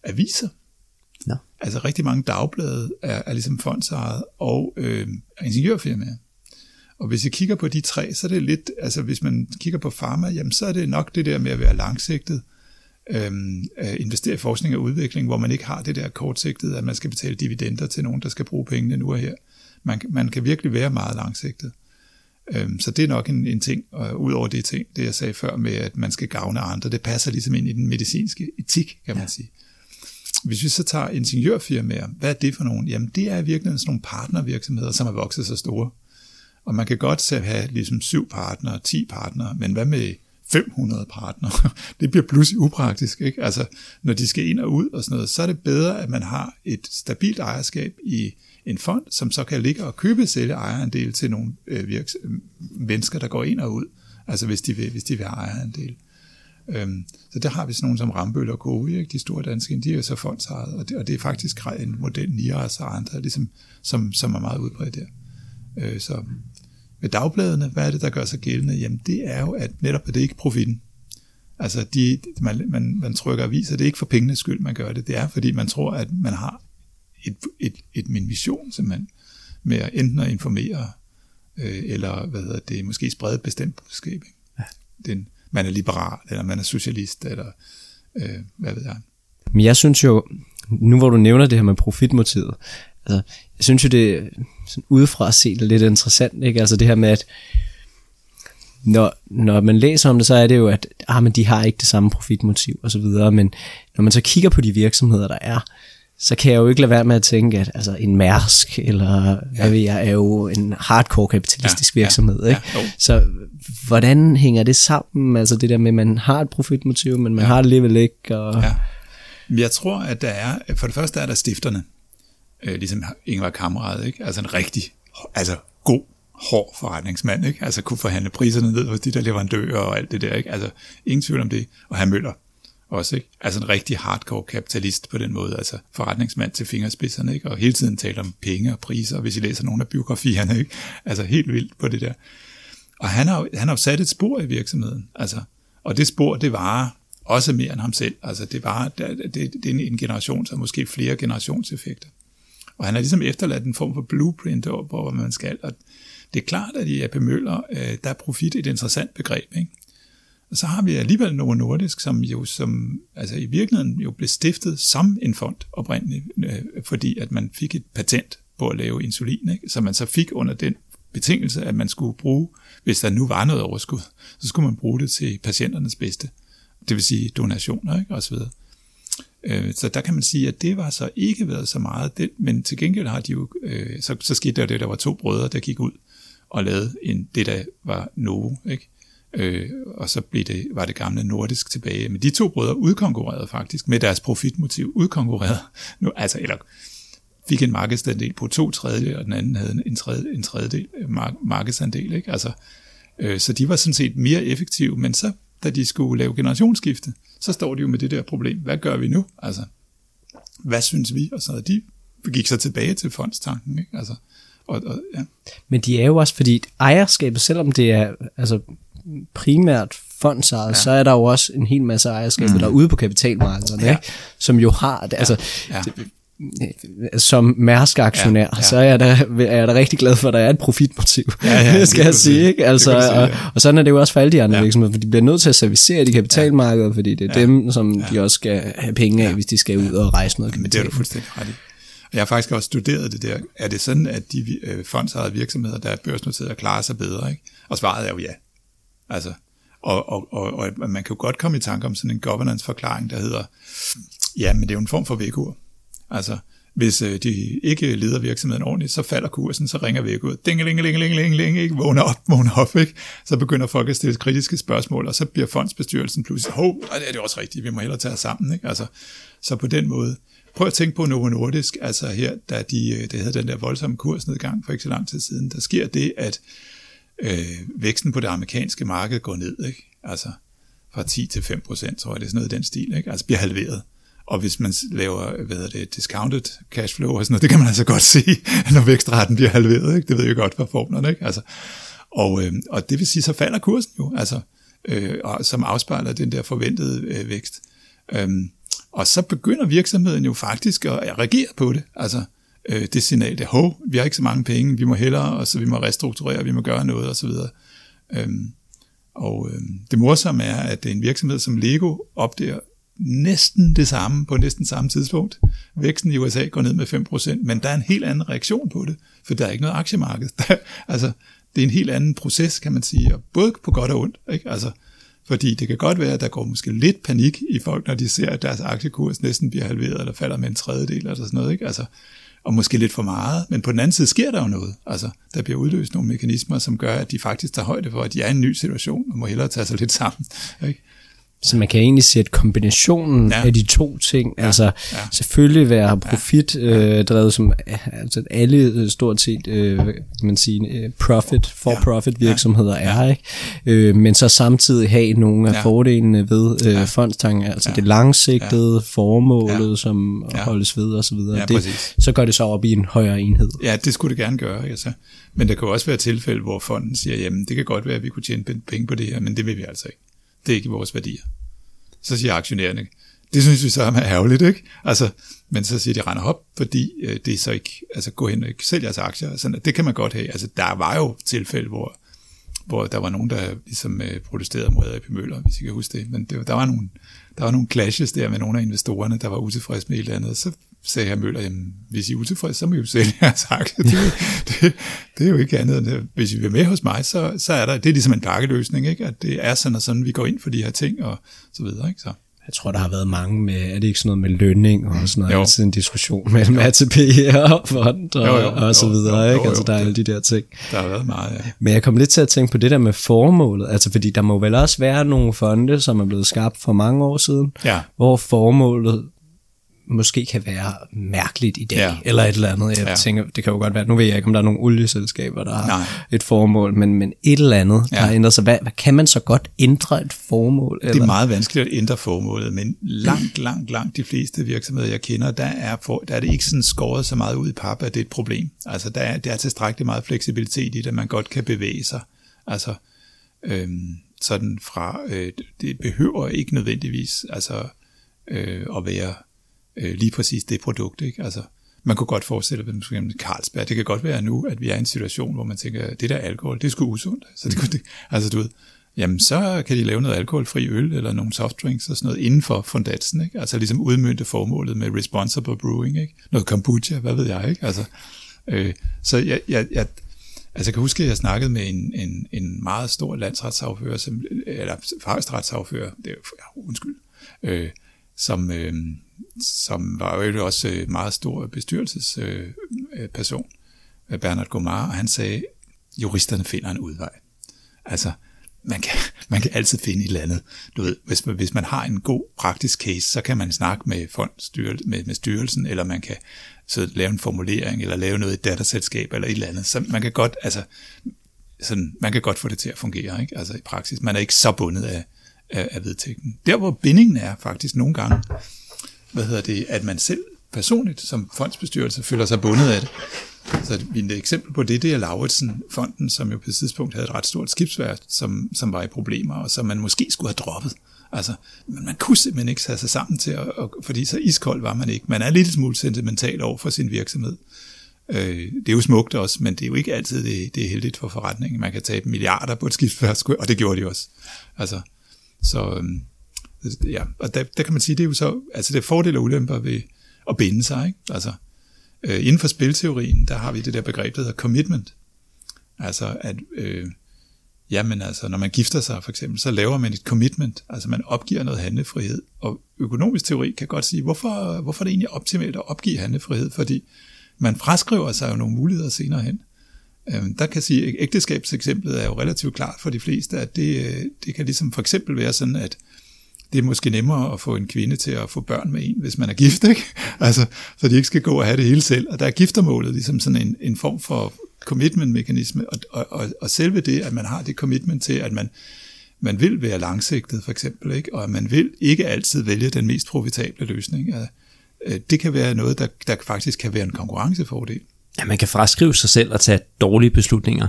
aviser. Nå. Altså rigtig mange dagblade er, er ligesom fondsejet, og øh, ingeniørfirmaer. Og hvis jeg kigger på de tre, så er det lidt, altså hvis man kigger på pharma, jamen så er det nok det der med at være langsigtet, øhm, at investere i forskning og udvikling, hvor man ikke har det der kortsigtede, at man skal betale dividender til nogen, der skal bruge pengene nu og her. Man, man kan virkelig være meget langsigtet. Øhm, så det er nok en, en ting, og ud over det ting, det jeg sagde før med, at man skal gavne andre, det passer ligesom ind i den medicinske etik, kan man ja. sige. Hvis vi så tager ingeniørfirmaer, hvad er det for nogen? Jamen det er virkelig sådan nogle partnervirksomheder, som er vokset så store. Og man kan godt selv have ligesom syv partnere, 10 partnere, men hvad med 500 partnere? Det bliver pludselig upraktisk, ikke? Altså, når de skal ind og ud og sådan noget, så er det bedre, at man har et stabilt ejerskab i en fond, som så kan ligge og købe sælge ejerandel til nogle øh, virks- mennesker, der går ind og ud, altså hvis de vil, hvis de vil have ejerandel. Øhm, så der har vi sådan nogle som Rambøl og Kovi, ikke? de store danske, de er jo så fondsejet, og det, og det er faktisk en model Niras og andre, ligesom, som, som er meget udbredt der. Øh, så med dagbladene, hvad er det, der gør sig gældende? Jamen det er jo, at netop at det ikke profitten. Altså de, man, man, man trykker aviser, det er ikke for pengenes skyld, man gør det. Det er, fordi man tror, at man har et, et, et, min mission simpelthen, med at enten at informere, øh, eller hvad hedder det, måske sprede et bestemt budskab. Ikke? Ja. Den, man er liberal, eller man er socialist, eller øh, hvad ved jeg. Men jeg synes jo, nu hvor du nævner det her med profitmotivet, altså, jeg synes jo, det er sådan udefra at se det lidt interessant, ikke? Altså det her med, at når, når man læser om det, så er det jo, at ah, men de har ikke det samme profitmotiv og så videre, men når man så kigger på de virksomheder, der er, så kan jeg jo ikke lade være med at tænke, at altså, en Mærsk, eller ja. hvad ved jeg, er jo en hardcore kapitalistisk Ja, ja, virksomhed. ja, ikke? jo. Så hvordan hænger det sammen? Altså det der med, at man har et profitmotiv, men man ja. har det alligevel ikke. Og... Ja. Jeg tror, at der er, for det første er der stifterne, øh, ligesom Ingvar Kamrad, ikke? altså en rigtig, altså god, hård forretningsmand, ikke? altså kunne forhandle priserne ned hos de der leverandører og alt det der, ikke? altså ingen tvivl om det, og han Møller også, ikke? altså en rigtig hardcore kapitalist på den måde, altså forretningsmand til fingerspidserne, ikke? og hele tiden taler om penge og priser, hvis I læser nogle af biografierne, ikke? altså helt vildt på det der. Og han har, han har jo sat et spor i virksomheden, altså, og det spor, det varer også mere end ham selv. Altså det, var, det, det, det er en generation, så måske flere generationseffekter. Og han har ligesom efterladt en form for blueprint over, hvor man skal. Og det er klart, at i AP Møller, øh, der er profit et interessant begreb. Ikke? Og så har vi alligevel Novo Nordisk, som jo som, altså i virkeligheden jo blev stiftet som en fond oprindeligt, øh, fordi at man fik et patent på at lave insulin, ikke? som man så fik under den betingelse, at man skulle bruge, hvis der nu var noget overskud, så skulle man bruge det til patienternes bedste. det vil sige donationer ikke? og så videre. Øh, så der kan man sige, at det var så ikke været så meget, det, men til gengæld har de jo, øh, så, så skete der det, der var to brødre, der gik ud og lavede en, det, der var Novo, ikke? Øh, og så blev det, var det gamle nordisk tilbage. Men de to brødre udkonkurrerede faktisk med deres profitmotiv, udkonkurrerede, nu, altså, eller fik en markedsandel på to tredjedel, og den anden havde en, tredje, en tredjedel markedsandel. Ikke? Altså, øh, så de var sådan set mere effektive, men så, da de skulle lave generationsskifte, så står de jo med det der problem. Hvad gør vi nu? Altså, hvad synes vi? Og så de gik så tilbage til fondstanken. Ikke? Altså, og, og, ja. Men de er jo også, fordi ejerskabet, selvom det er altså, primært fondsejet, ja. så er der jo også en hel masse ejerskab, mm. der er ude på kapitalmarkederne, ja. ikke? som jo har, altså, ja. Ja. Det, som Mærsk-aktionær, ja, ja. så er jeg, da, er jeg da rigtig glad for, at der er et profitmotiv, ja, ja, skal jeg sige. Ikke? Altså, sige, ja. og, og sådan er det jo også for alle de andre ja. virksomheder, for de bliver nødt til at servicere de kapitalmarkeder, ja. fordi det er ja. dem, som ja. de også skal have penge af, ja. hvis de skal ud og rejse noget kapital. Det er du fuldstændig ret i. Jeg har faktisk også studeret det der. Er det sådan, at de øh, fondsejede virksomheder, der er børsnoteret, klarer sig bedre? Ikke? Og svaret er jo ja. Altså, og, og, og, og man kan jo godt komme i tanke om sådan en governance-forklaring, der hedder, ja, men det er jo en form for vækord. Altså, hvis øh, de ikke leder virksomheden ordentligt, så falder kursen, så ringer vækkeordet. Ding, ling, ling, ling, ling, ling, ikke? Vågner op, vågner op, ikke? Så begynder folk at stille kritiske spørgsmål, og så bliver fondsbestyrelsen pludselig, hov, det er det også rigtigt, vi må hellere tage os sammen, ikke? Altså, så på den måde, prøv at tænke på Novo Nordisk, altså her, da de, øh, det havde den der voldsomme kursnedgang for ikke så lang tid siden, der sker det, at øh, væksten på det amerikanske marked går ned, ikke? Altså fra 10 til 5 procent, tror jeg, det er sådan noget i den stil, ikke? Altså bliver halveret. Og hvis man laver, hvad hedder det, discounted cashflow og sådan noget, det kan man altså godt se, når vækstraten bliver halveret, ikke? Det ved jeg godt fra formlerne, ikke? Altså, og, øh, og det vil sige, så falder kursen jo, altså, øh, og, som afspejler den der forventede øh, vækst. Øhm, og så begynder virksomheden jo faktisk at reagere på det. Altså, øh, det signal, det hov, vi har ikke så mange penge, vi må hellere, og så vi må restrukturere, vi må gøre noget osv. Øhm, og øh, det morsomme er, at det er en virksomhed som Lego opdager næsten det samme på næsten samme tidspunkt. Væksten i USA går ned med 5%, men der er en helt anden reaktion på det, for der er ikke noget aktiemarked. Der, altså, det er en helt anden proces, kan man sige, og både på godt og ondt. Ikke? Altså, fordi det kan godt være, at der går måske lidt panik i folk, når de ser, at deres aktiekurs næsten bliver halveret, eller falder med en tredjedel, eller sådan noget. Ikke? Altså, og måske lidt for meget, men på den anden side sker der jo noget. Altså, der bliver udløst nogle mekanismer, som gør, at de faktisk tager højde for, at de er i en ny situation, og må hellere tage sig lidt sammen. Ikke? Så man kan egentlig sætte kombinationen ja. af de to ting, ja. altså ja. selvfølgelig være profit ja. øh, drevet som altså alle øh, stort set øh, kan man sige øh, profit for profit virksomheder ja. er, ikke? Øh, men så samtidig have nogle af ja. fordelene ved øh, ja. fondstanken, altså ja. det langsigtede ja. formålet, ja. som ja. holdes ved og så videre. Ja, det, så gør det så op i en højere enhed. Ja, det skulle det gerne gøre, altså. Men der kan også være tilfælde, hvor fonden siger, jamen det kan godt være, at vi kunne tjene penge på det her, men det vil vi altså ikke. Det er ikke vores værdier. Så siger aktionærerne, det synes vi så er ærgerligt, ikke? Altså, men så siger de, render op, fordi øh, det er så ikke, altså gå hen og ikke sælge jeres aktier. Sådan, det kan man godt have. Altså, der var jo tilfælde, hvor, hvor der var nogen, der ligesom øh, protesterede mod AP Møller, hvis I kan huske det. Men det, der, var nogle, der var nogle clashes der med nogle af investorerne, der var utilfredse med et eller andet. Så sagde herr Møller, jamen, hvis I er utilfredse, så må I jo sælge jeres aktier. Det, det, det, er jo ikke andet end, hvis I vil med hos mig, så, så er der, det er ligesom en pakkeløsning, ikke? at det er sådan og sådan, vi går ind for de her ting og så videre. Ikke? Så. Jeg tror, der har været mange med, er det ikke sådan noget med lønning og sådan noget, jo. altid en diskussion mellem ATP og fond og, jo, jo, og så videre, jo, jo, ikke? Altså, der er alle de der ting. Der har været meget, ja. Men jeg kom lidt til at tænke på det der med formålet, altså fordi der må vel også være nogle fonde, som er blevet skabt for mange år siden, ja. hvor formålet måske kan være mærkeligt i dag, ja. eller et eller andet. Jeg ja. tænker, det kan jo godt være, nu ved jeg ikke, om der er nogle olieselskaber, der har Nej. et formål, men, men et eller andet, ja. der har ændret sig. Hvad, hvad, kan man så godt ændre et formål? Eller? Det er meget vanskeligt at ændre formålet, men langt, langt, langt de fleste virksomheder, jeg kender, der er, for, der er det ikke sådan skåret så meget ud i pap, at det er et problem. Altså, der er, der er tilstrækkeligt meget fleksibilitet i det, at man godt kan bevæge sig. Altså, øhm, sådan fra, øh, det behøver ikke nødvendigvis altså, øh, at være øh, lige præcis det produkt. Ikke? Altså, man kunne godt forestille sig, for eksempel Carlsberg, det kan godt være nu, at vi er i en situation, hvor man tænker, det der alkohol, det er sgu usundt. Så det kunne det, altså du ved, jamen så kan de lave noget alkoholfri øl, eller nogle softdrinks og sådan noget inden for fondatsen, ikke? Altså ligesom udmyndte formålet med responsible brewing, ikke? Noget kombucha, hvad ved jeg, ikke? Altså, øh, så jeg, jeg, jeg, Altså jeg kan huske, at jeg snakkede med en, en, en meget stor landsretssagfører, som, eller øh, højesteretsagfører, det er ja, undskyld, øh, som, øh, som var jo også øh, meget stor bestyrelsesperson, øh, øh, Bernard Gomar, og han sagde, juristerne finder en udvej. Altså, man kan, man kan altid finde et eller andet. Du ved, hvis, hvis man har en god praktisk case, så kan man snakke med, fondstyrel, med, med styrelsen, eller man kan så lave en formulering, eller lave noget i et datterselskab, eller et eller andet. Så man kan godt, altså, sådan, man kan godt få det til at fungere, ikke? Altså i praksis. Man er ikke så bundet af, af, af vedtægten. Der hvor bindingen er faktisk nogle gange, hvad hedder det, at man selv personligt som fondsbestyrelse føler sig bundet af det. Så et eksempel på det, det er Lauritsen-fonden, som jo på et tidspunkt havde et ret stort skibsværk, som, som var i problemer, og som man måske skulle have droppet. Altså, men man kunne simpelthen ikke tage sig sammen til, at, og, fordi så iskold var man ikke. Man er lidt smule sentimental over for sin virksomhed. Øh, det er jo smukt også, men det er jo ikke altid det, det er heldigt for forretningen. Man kan tabe milliarder på et skibsværk, og det gjorde de også. Altså, så øhm, ja, og der, der kan man sige, det er jo så, altså det er fordele og ulemper ved at binde sig, ikke? Altså, øh, inden for spilteorien, der har vi det der begreb, der hedder commitment. Altså, at, øh, jamen altså, når man gifter sig for eksempel, så laver man et commitment, altså man opgiver noget handlefrihed, og økonomisk teori kan godt sige, hvorfor, hvorfor er det egentlig optimalt at opgive handlefrihed, fordi man fraskriver sig jo nogle muligheder senere hen. Øhm, der kan sige, at ægteskabseksemplet er jo relativt klart for de fleste, at det, øh, det kan ligesom for eksempel være sådan, at det er måske nemmere at få en kvinde til at få børn med en, hvis man er gift, ikke? Altså, så de ikke skal gå og have det hele selv. Og der er giftermålet ligesom sådan en, en form for commitment-mekanisme, og, og, og, og selve det, at man har det commitment til, at man, man vil være langsigtet, for eksempel, ikke? og at man vil ikke altid vælge den mest profitable løsning. Øh, øh, det kan være noget, der, der faktisk kan være en konkurrencefordel. Ja, man kan fraskrive sig selv og tage dårlige beslutninger.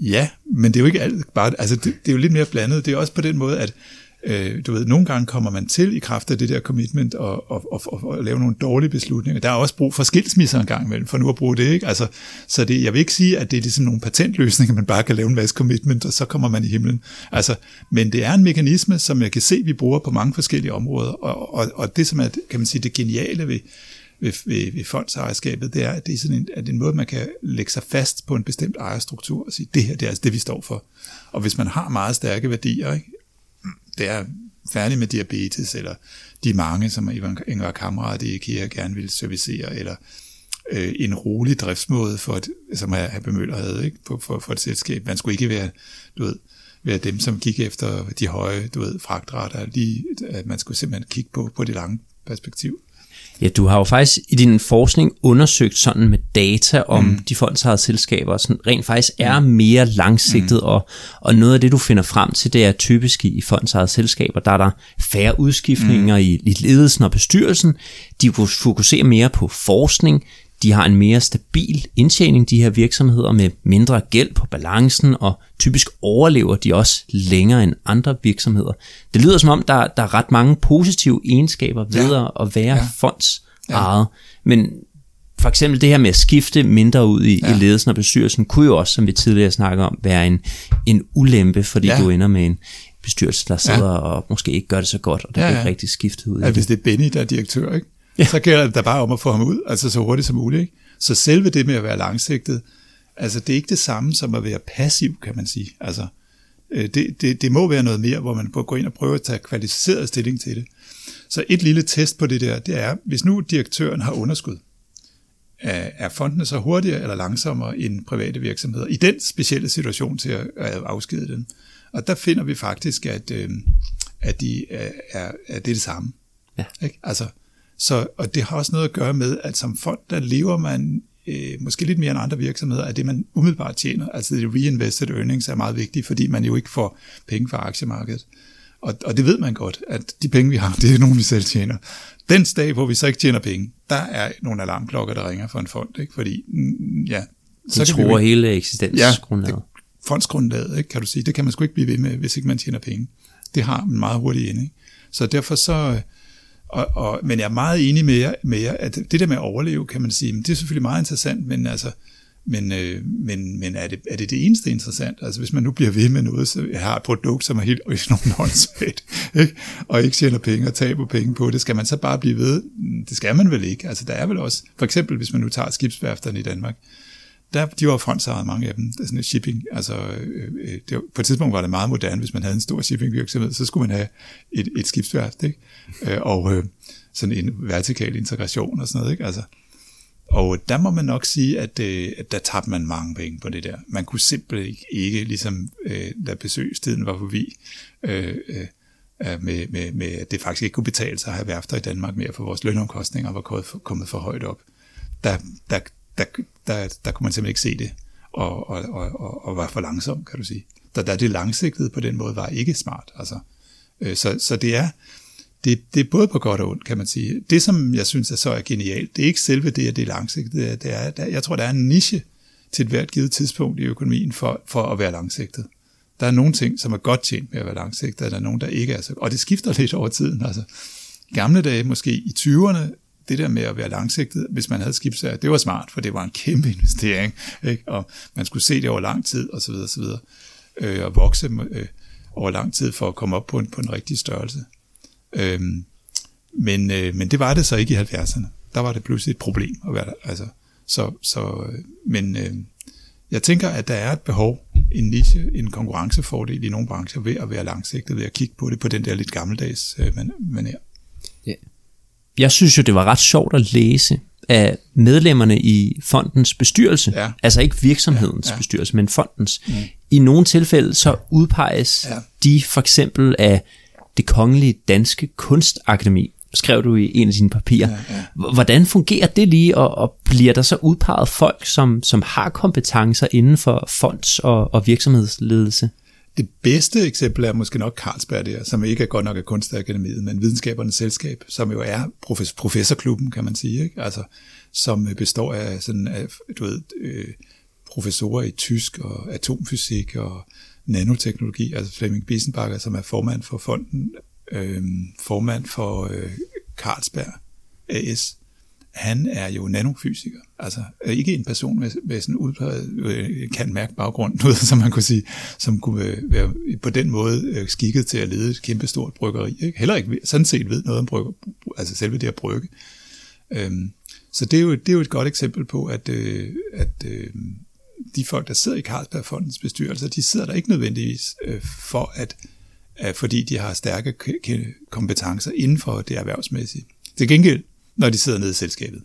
Ja, men det er jo ikke alt bare, altså det, det er jo lidt mere blandet. Det er også på den måde, at Øh, du ved, nogle gange kommer man til i kraft af det der commitment og, og, og, og, og lave nogle dårlige beslutninger. Der er også brug for skilsmisser en gang imellem, for nu at bruge det, ikke? Altså, så det, jeg vil ikke sige, at det er ligesom nogle patentløsninger, man bare kan lave en masse commitment, og så kommer man i himlen. Altså, men det er en mekanisme, som jeg kan se, vi bruger på mange forskellige områder, og, og, og det, som er, kan man sige, det geniale ved, ved, ved, ved fondsejerskabet, det er, at det er sådan en, at en måde, man kan lægge sig fast på en bestemt ejerstruktur og sige, det her det er altså det, vi står for. Og hvis man har meget stærke værdier, ikke? det er færdig med diabetes, eller de mange, som Ingvar Kamrat i IKEA gerne vil servicere, eller øh, en rolig driftsmåde, for et, som Happe Møller havde ikke? For, for, for et selskab. Man skulle ikke være, du ved, være dem, som gik efter de høje du ved, fragtrater, lige, at man skulle simpelthen kigge på, på det lange perspektiv. Ja, du har jo faktisk i din forskning undersøgt sådan med data om mm. de fondsejede selskaber, som rent faktisk er mm. mere langsigtet, mm. og, og noget af det, du finder frem til, det er typisk i, i fondsejede selskaber, der er der færre udskiftninger mm. i, i ledelsen og bestyrelsen, de fokuserer mere på forskning, de har en mere stabil indtjening, de her virksomheder, med mindre gæld på balancen, og typisk overlever de også længere end andre virksomheder. Det lyder som om, der, der er ret mange positive egenskaber ved ja. at være ja. fonds ejet. Ja. Men for eksempel det her med at skifte mindre ud i, ja. i ledelsen og bestyrelsen, kunne jo også, som vi tidligere snakkede om, være en, en ulempe, fordi ja. du ender med en bestyrelse, der sidder ja. og måske ikke gør det så godt, og der ja, ja. ikke rigtig skiftet ud ja, Hvis det er Benny, der er direktør, ikke? Ja. så gælder det da bare om at få ham ud, altså så hurtigt som muligt. Ikke? Så selve det med at være langsigtet, altså det er ikke det samme som at være passiv, kan man sige. Altså, øh, det, det, det må være noget mere, hvor man går ind og prøver at tage kvalificeret stilling til det. Så et lille test på det der, det er, hvis nu direktøren har underskud, er fondene så hurtigere eller langsommere end private virksomheder i den specielle situation til at afskede den? Og der finder vi faktisk, at, øh, at, de er, er, at det er det samme. Ja. Ikke? Altså, så, og det har også noget at gøre med, at som fond, der lever man øh, måske lidt mere end andre virksomheder, at det man umiddelbart tjener, altså det reinvested earnings er meget vigtigt, fordi man jo ikke får penge fra aktiemarkedet. Og, og det ved man godt, at de penge, vi har, det er nogen, vi selv tjener. Den dag, hvor vi så ikke tjener penge, der er nogle alarmklokker, der ringer for en fond, ikke? fordi mm, ja, så det tror vi, hele eksistensgrundlaget. Ja, det, fondsgrundlaget, ikke, kan du sige. Det kan man sgu ikke blive ved med, hvis ikke man tjener penge. Det har en meget hurtig ende. Ikke? Så derfor så, og, og, men jeg er meget enig med jer, med jer, at det der med at overleve, kan man sige, men det er selvfølgelig meget interessant, men altså, men, øh, men, men er, det, er det det eneste interessant? Altså hvis man nu bliver ved med noget, så jeg har et produkt, som er helt åndssvagt, ikke? og ikke tjener penge og taber penge på det, skal man så bare blive ved? Det skal man vel ikke. Altså der er vel også, for eksempel hvis man nu tager skibsværfterne i Danmark, der, de var fondsejet, mange af dem, der sådan et shipping, altså øh, øh, det var, på et tidspunkt var det meget moderne, hvis man havde en stor shippingvirksomhed, så skulle man have et, et skibsværft, ikke? Øh, og øh, sådan en vertikal integration og sådan noget, ikke? Altså, og der må man nok sige, at, øh, at der tabte man mange penge på det der. Man kunne simpelthen ikke, ikke ligesom øh, da besøgstiden var forbi, øh, øh, med, med, med, at det faktisk ikke kunne betale sig at have værfter i Danmark mere, for vores lønomkostninger var kommet for højt op. Der, der, der, der, der kunne man simpelthen ikke se det, og, og, og, og var for langsom, kan du sige. Der, der det langsigtede på den måde var ikke smart. Altså. Øh, så, så det er, det, det er både på godt og ondt, kan man sige. Det, som jeg synes er så er genialt, det er ikke selve det, at det er langsigtet. Det er, der, jeg tror, der er en niche til et hvert givet tidspunkt i økonomien for, for at være langsigtet. Der er nogle ting, som er godt tjent med at være langsigtet, og der er nogle, der ikke er så. Og det skifter lidt over tiden. Altså, gamle dage, måske i 20'erne, det der med at være langsigtet, hvis man havde skibssager, det var smart, for det var en kæmpe investering, ikke? og man skulle se det over lang tid, og så videre, og så videre, øh, og vokse øh, over lang tid for at komme op på en, på en rigtig størrelse. Øh, men, øh, men det var det så ikke i 70'erne. Der var det pludselig et problem at være der. Altså, så, så, øh, men øh, jeg tænker, at der er et behov, en niche, en konkurrencefordel i nogle brancher ved at være langsigtet, ved at kigge på det på den der lidt gammeldags øh, manér. Ja. Jeg synes jo, det var ret sjovt at læse af medlemmerne i fondens bestyrelse, ja. altså ikke virksomhedens ja, ja. bestyrelse, men fondens. Mm. I nogle tilfælde så udpeges ja. de for eksempel af det kongelige danske kunstakademi, skrev du i en af dine papirer. Ja, ja. Hvordan fungerer det lige, og, og bliver der så udpeget folk, som, som har kompetencer inden for fonds- og, og virksomhedsledelse? Det bedste eksempel er måske nok Carlsberg der, som ikke er godt nok af kunstakademiet, men videnskabernes selskab, som jo er professor, professorklubben, kan man sige, ikke? Altså, som øh, består af, sådan, af du ved, øh, professorer i tysk og atomfysik og nanoteknologi, altså Flemming Biesenbacher, som er formand for fonden, øh, formand for øh, Carlsberg AS, han er jo nanofysiker, altså øh, ikke en person med, med sådan udpræget øh, kan mærke baggrund, noget som man kunne sige, som kunne øh, være på den måde øh, skikket til at lede et kæmpestort bryggeri. Ikke? Heller ikke sådan set ved noget om brygger, altså selve det at brygge. Øhm, så det er, jo, det er jo et godt eksempel på, at, øh, at øh, de folk, der sidder i Carlsbergfondens bestyrelse, de sidder der ikke nødvendigvis øh, for at, øh, fordi de har stærke kompetencer inden for det erhvervsmæssige. Til gengæld, når de sidder nede i selskabet,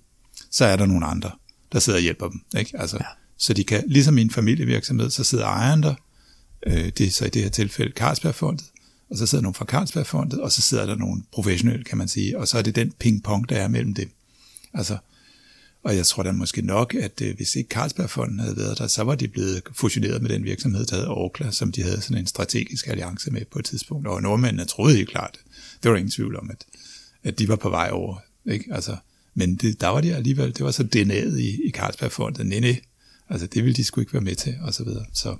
så er der nogle andre, der sidder og hjælper dem. Ikke? Altså, ja. Så de kan, ligesom i en familievirksomhed, så sidder ejeren der, øh, det er så i det her tilfælde Carlsbergfondet, og så sidder nogen fra Carlsbergfondet, og så sidder der nogle professionelle, kan man sige, og så er det den ping-pong, der er mellem dem. Altså, og jeg tror da måske nok, at øh, hvis ikke Carlsbergfonden havde været der, så var de blevet fusioneret med den virksomhed, der hedder Orkla, som de havde sådan en strategisk alliance med på et tidspunkt. Og nordmændene troede helt klart, det var der ingen tvivl om, at, at de var på vej over. Ikke? Altså, men det, der var de alligevel, det var så DNA'et i, i Carlsbergfondet, Nej, nej, altså det ville de sgu ikke være med til, og så videre. Så,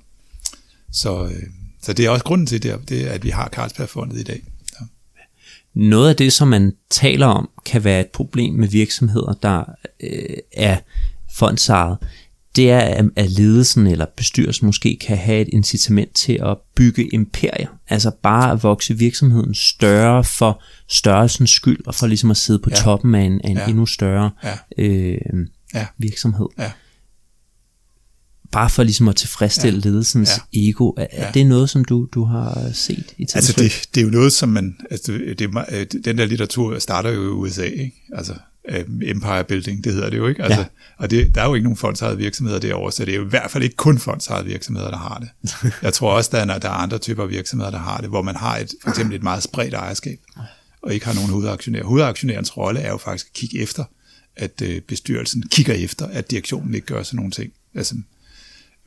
så, øh, så det er også grunden til det, det at vi har Carlsbergfondet i dag. Noget af det, som man taler om, kan være et problem med virksomheder, der øh, er fondsejet, det er, at ledelsen eller bestyrelsen måske kan have et incitament til at bygge imperier. Altså bare at vokse virksomheden større for størrelsens skyld, og for ligesom at sidde på ja. toppen af en, af en ja. endnu større ja. Øh, ja. virksomhed. Ja bare for ligesom at tilfredsstille ja. ledelsens ja. ego. Er, ja. er det noget, som du, du har set i Altså det, det er jo noget, som man, altså det, det, den der litteratur starter jo i USA, ikke? Altså empire building, det hedder det jo ikke. Altså, ja. Og det, der er jo ikke nogen fondsejede virksomheder derovre, så det er jo i hvert fald ikke kun fondsejede virksomheder, der har det. Jeg tror også, der er, der er andre typer virksomheder, der har det, hvor man har et, for eksempel et meget spredt ejerskab, og ikke har nogen hovedaktionær. Hovedaktionærens rolle er jo faktisk at kigge efter, at øh, bestyrelsen kigger efter, at direktionen ikke gør sådan nogle ting. Altså,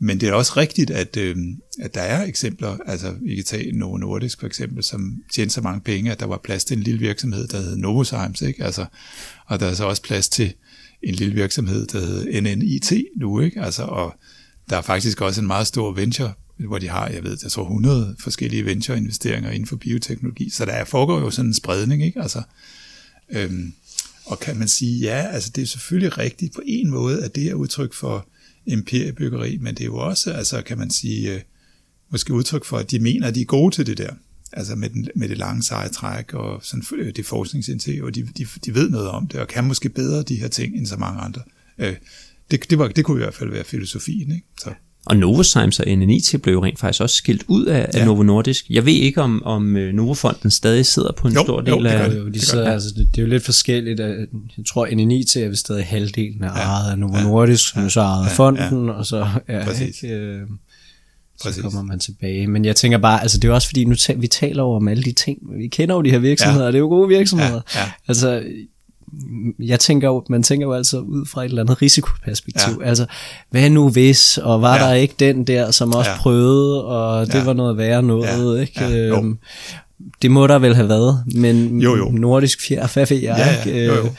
men det er også rigtigt, at, øh, at der er eksempler, altså vi kan tage Novo Nordisk for eksempel, som tjente så mange penge, at der var plads til en lille virksomhed, der hed Novozymes, ikke? Altså, og der er så også plads til en lille virksomhed, der hed NNIT nu, ikke? Altså, og der er faktisk også en meget stor venture, hvor de har, jeg ved, jeg tror 100 forskellige venture-investeringer inden for bioteknologi, så der foregår jo sådan en spredning, ikke? Altså, øhm, og kan man sige, ja, altså det er selvfølgelig rigtigt på en måde, at det er udtryk for imperiebyggeri, men det er jo også, altså kan man sige, øh, måske udtryk for, at de mener, at de er gode til det der. Altså med, den, med det lange seje træk og sådan øh, det forskningsinitiativ, og de, de, de ved noget om det, og kan måske bedre de her ting end så mange andre. Øh, det, det, var, det kunne i hvert fald være filosofien. Ikke? Så. Og Novozymes og NNIT blev jo rent faktisk også skilt ud af, ja. af Novo Nordisk. Jeg ved ikke, om, om øh, Novofonden stadig sidder på en Jo, stor del af... Jo, de Det sidder, gør altså, det, det er jo lidt forskelligt. Jeg tror, NNIT er vist stadig halvdelen af ejet af Novo Nordisk, som så ejet af fonden, og så, ja, Præcis. ikke, øh, så Præcis. kommer man tilbage. Men jeg tænker bare, altså det er også fordi, nu ta- vi taler over om alle de ting. Vi kender jo de her virksomheder, Ja. og det er jo gode virksomheder. Ja, ja. Altså, jeg tænker jo, man tænker jo altså ud fra et eller andet risikoperspektiv. Ja. Altså, hvad nu hvis, og var Ja. der ikke den der, som også Ja. prøvede, og det Ja. var noget værre noget, Ja. ikke? Ja, jo. Øhm, det må der vel have været, men Jo, jo. nordisk fjer, hvad ved jeg, Ja, ja, ikke? jo, jo.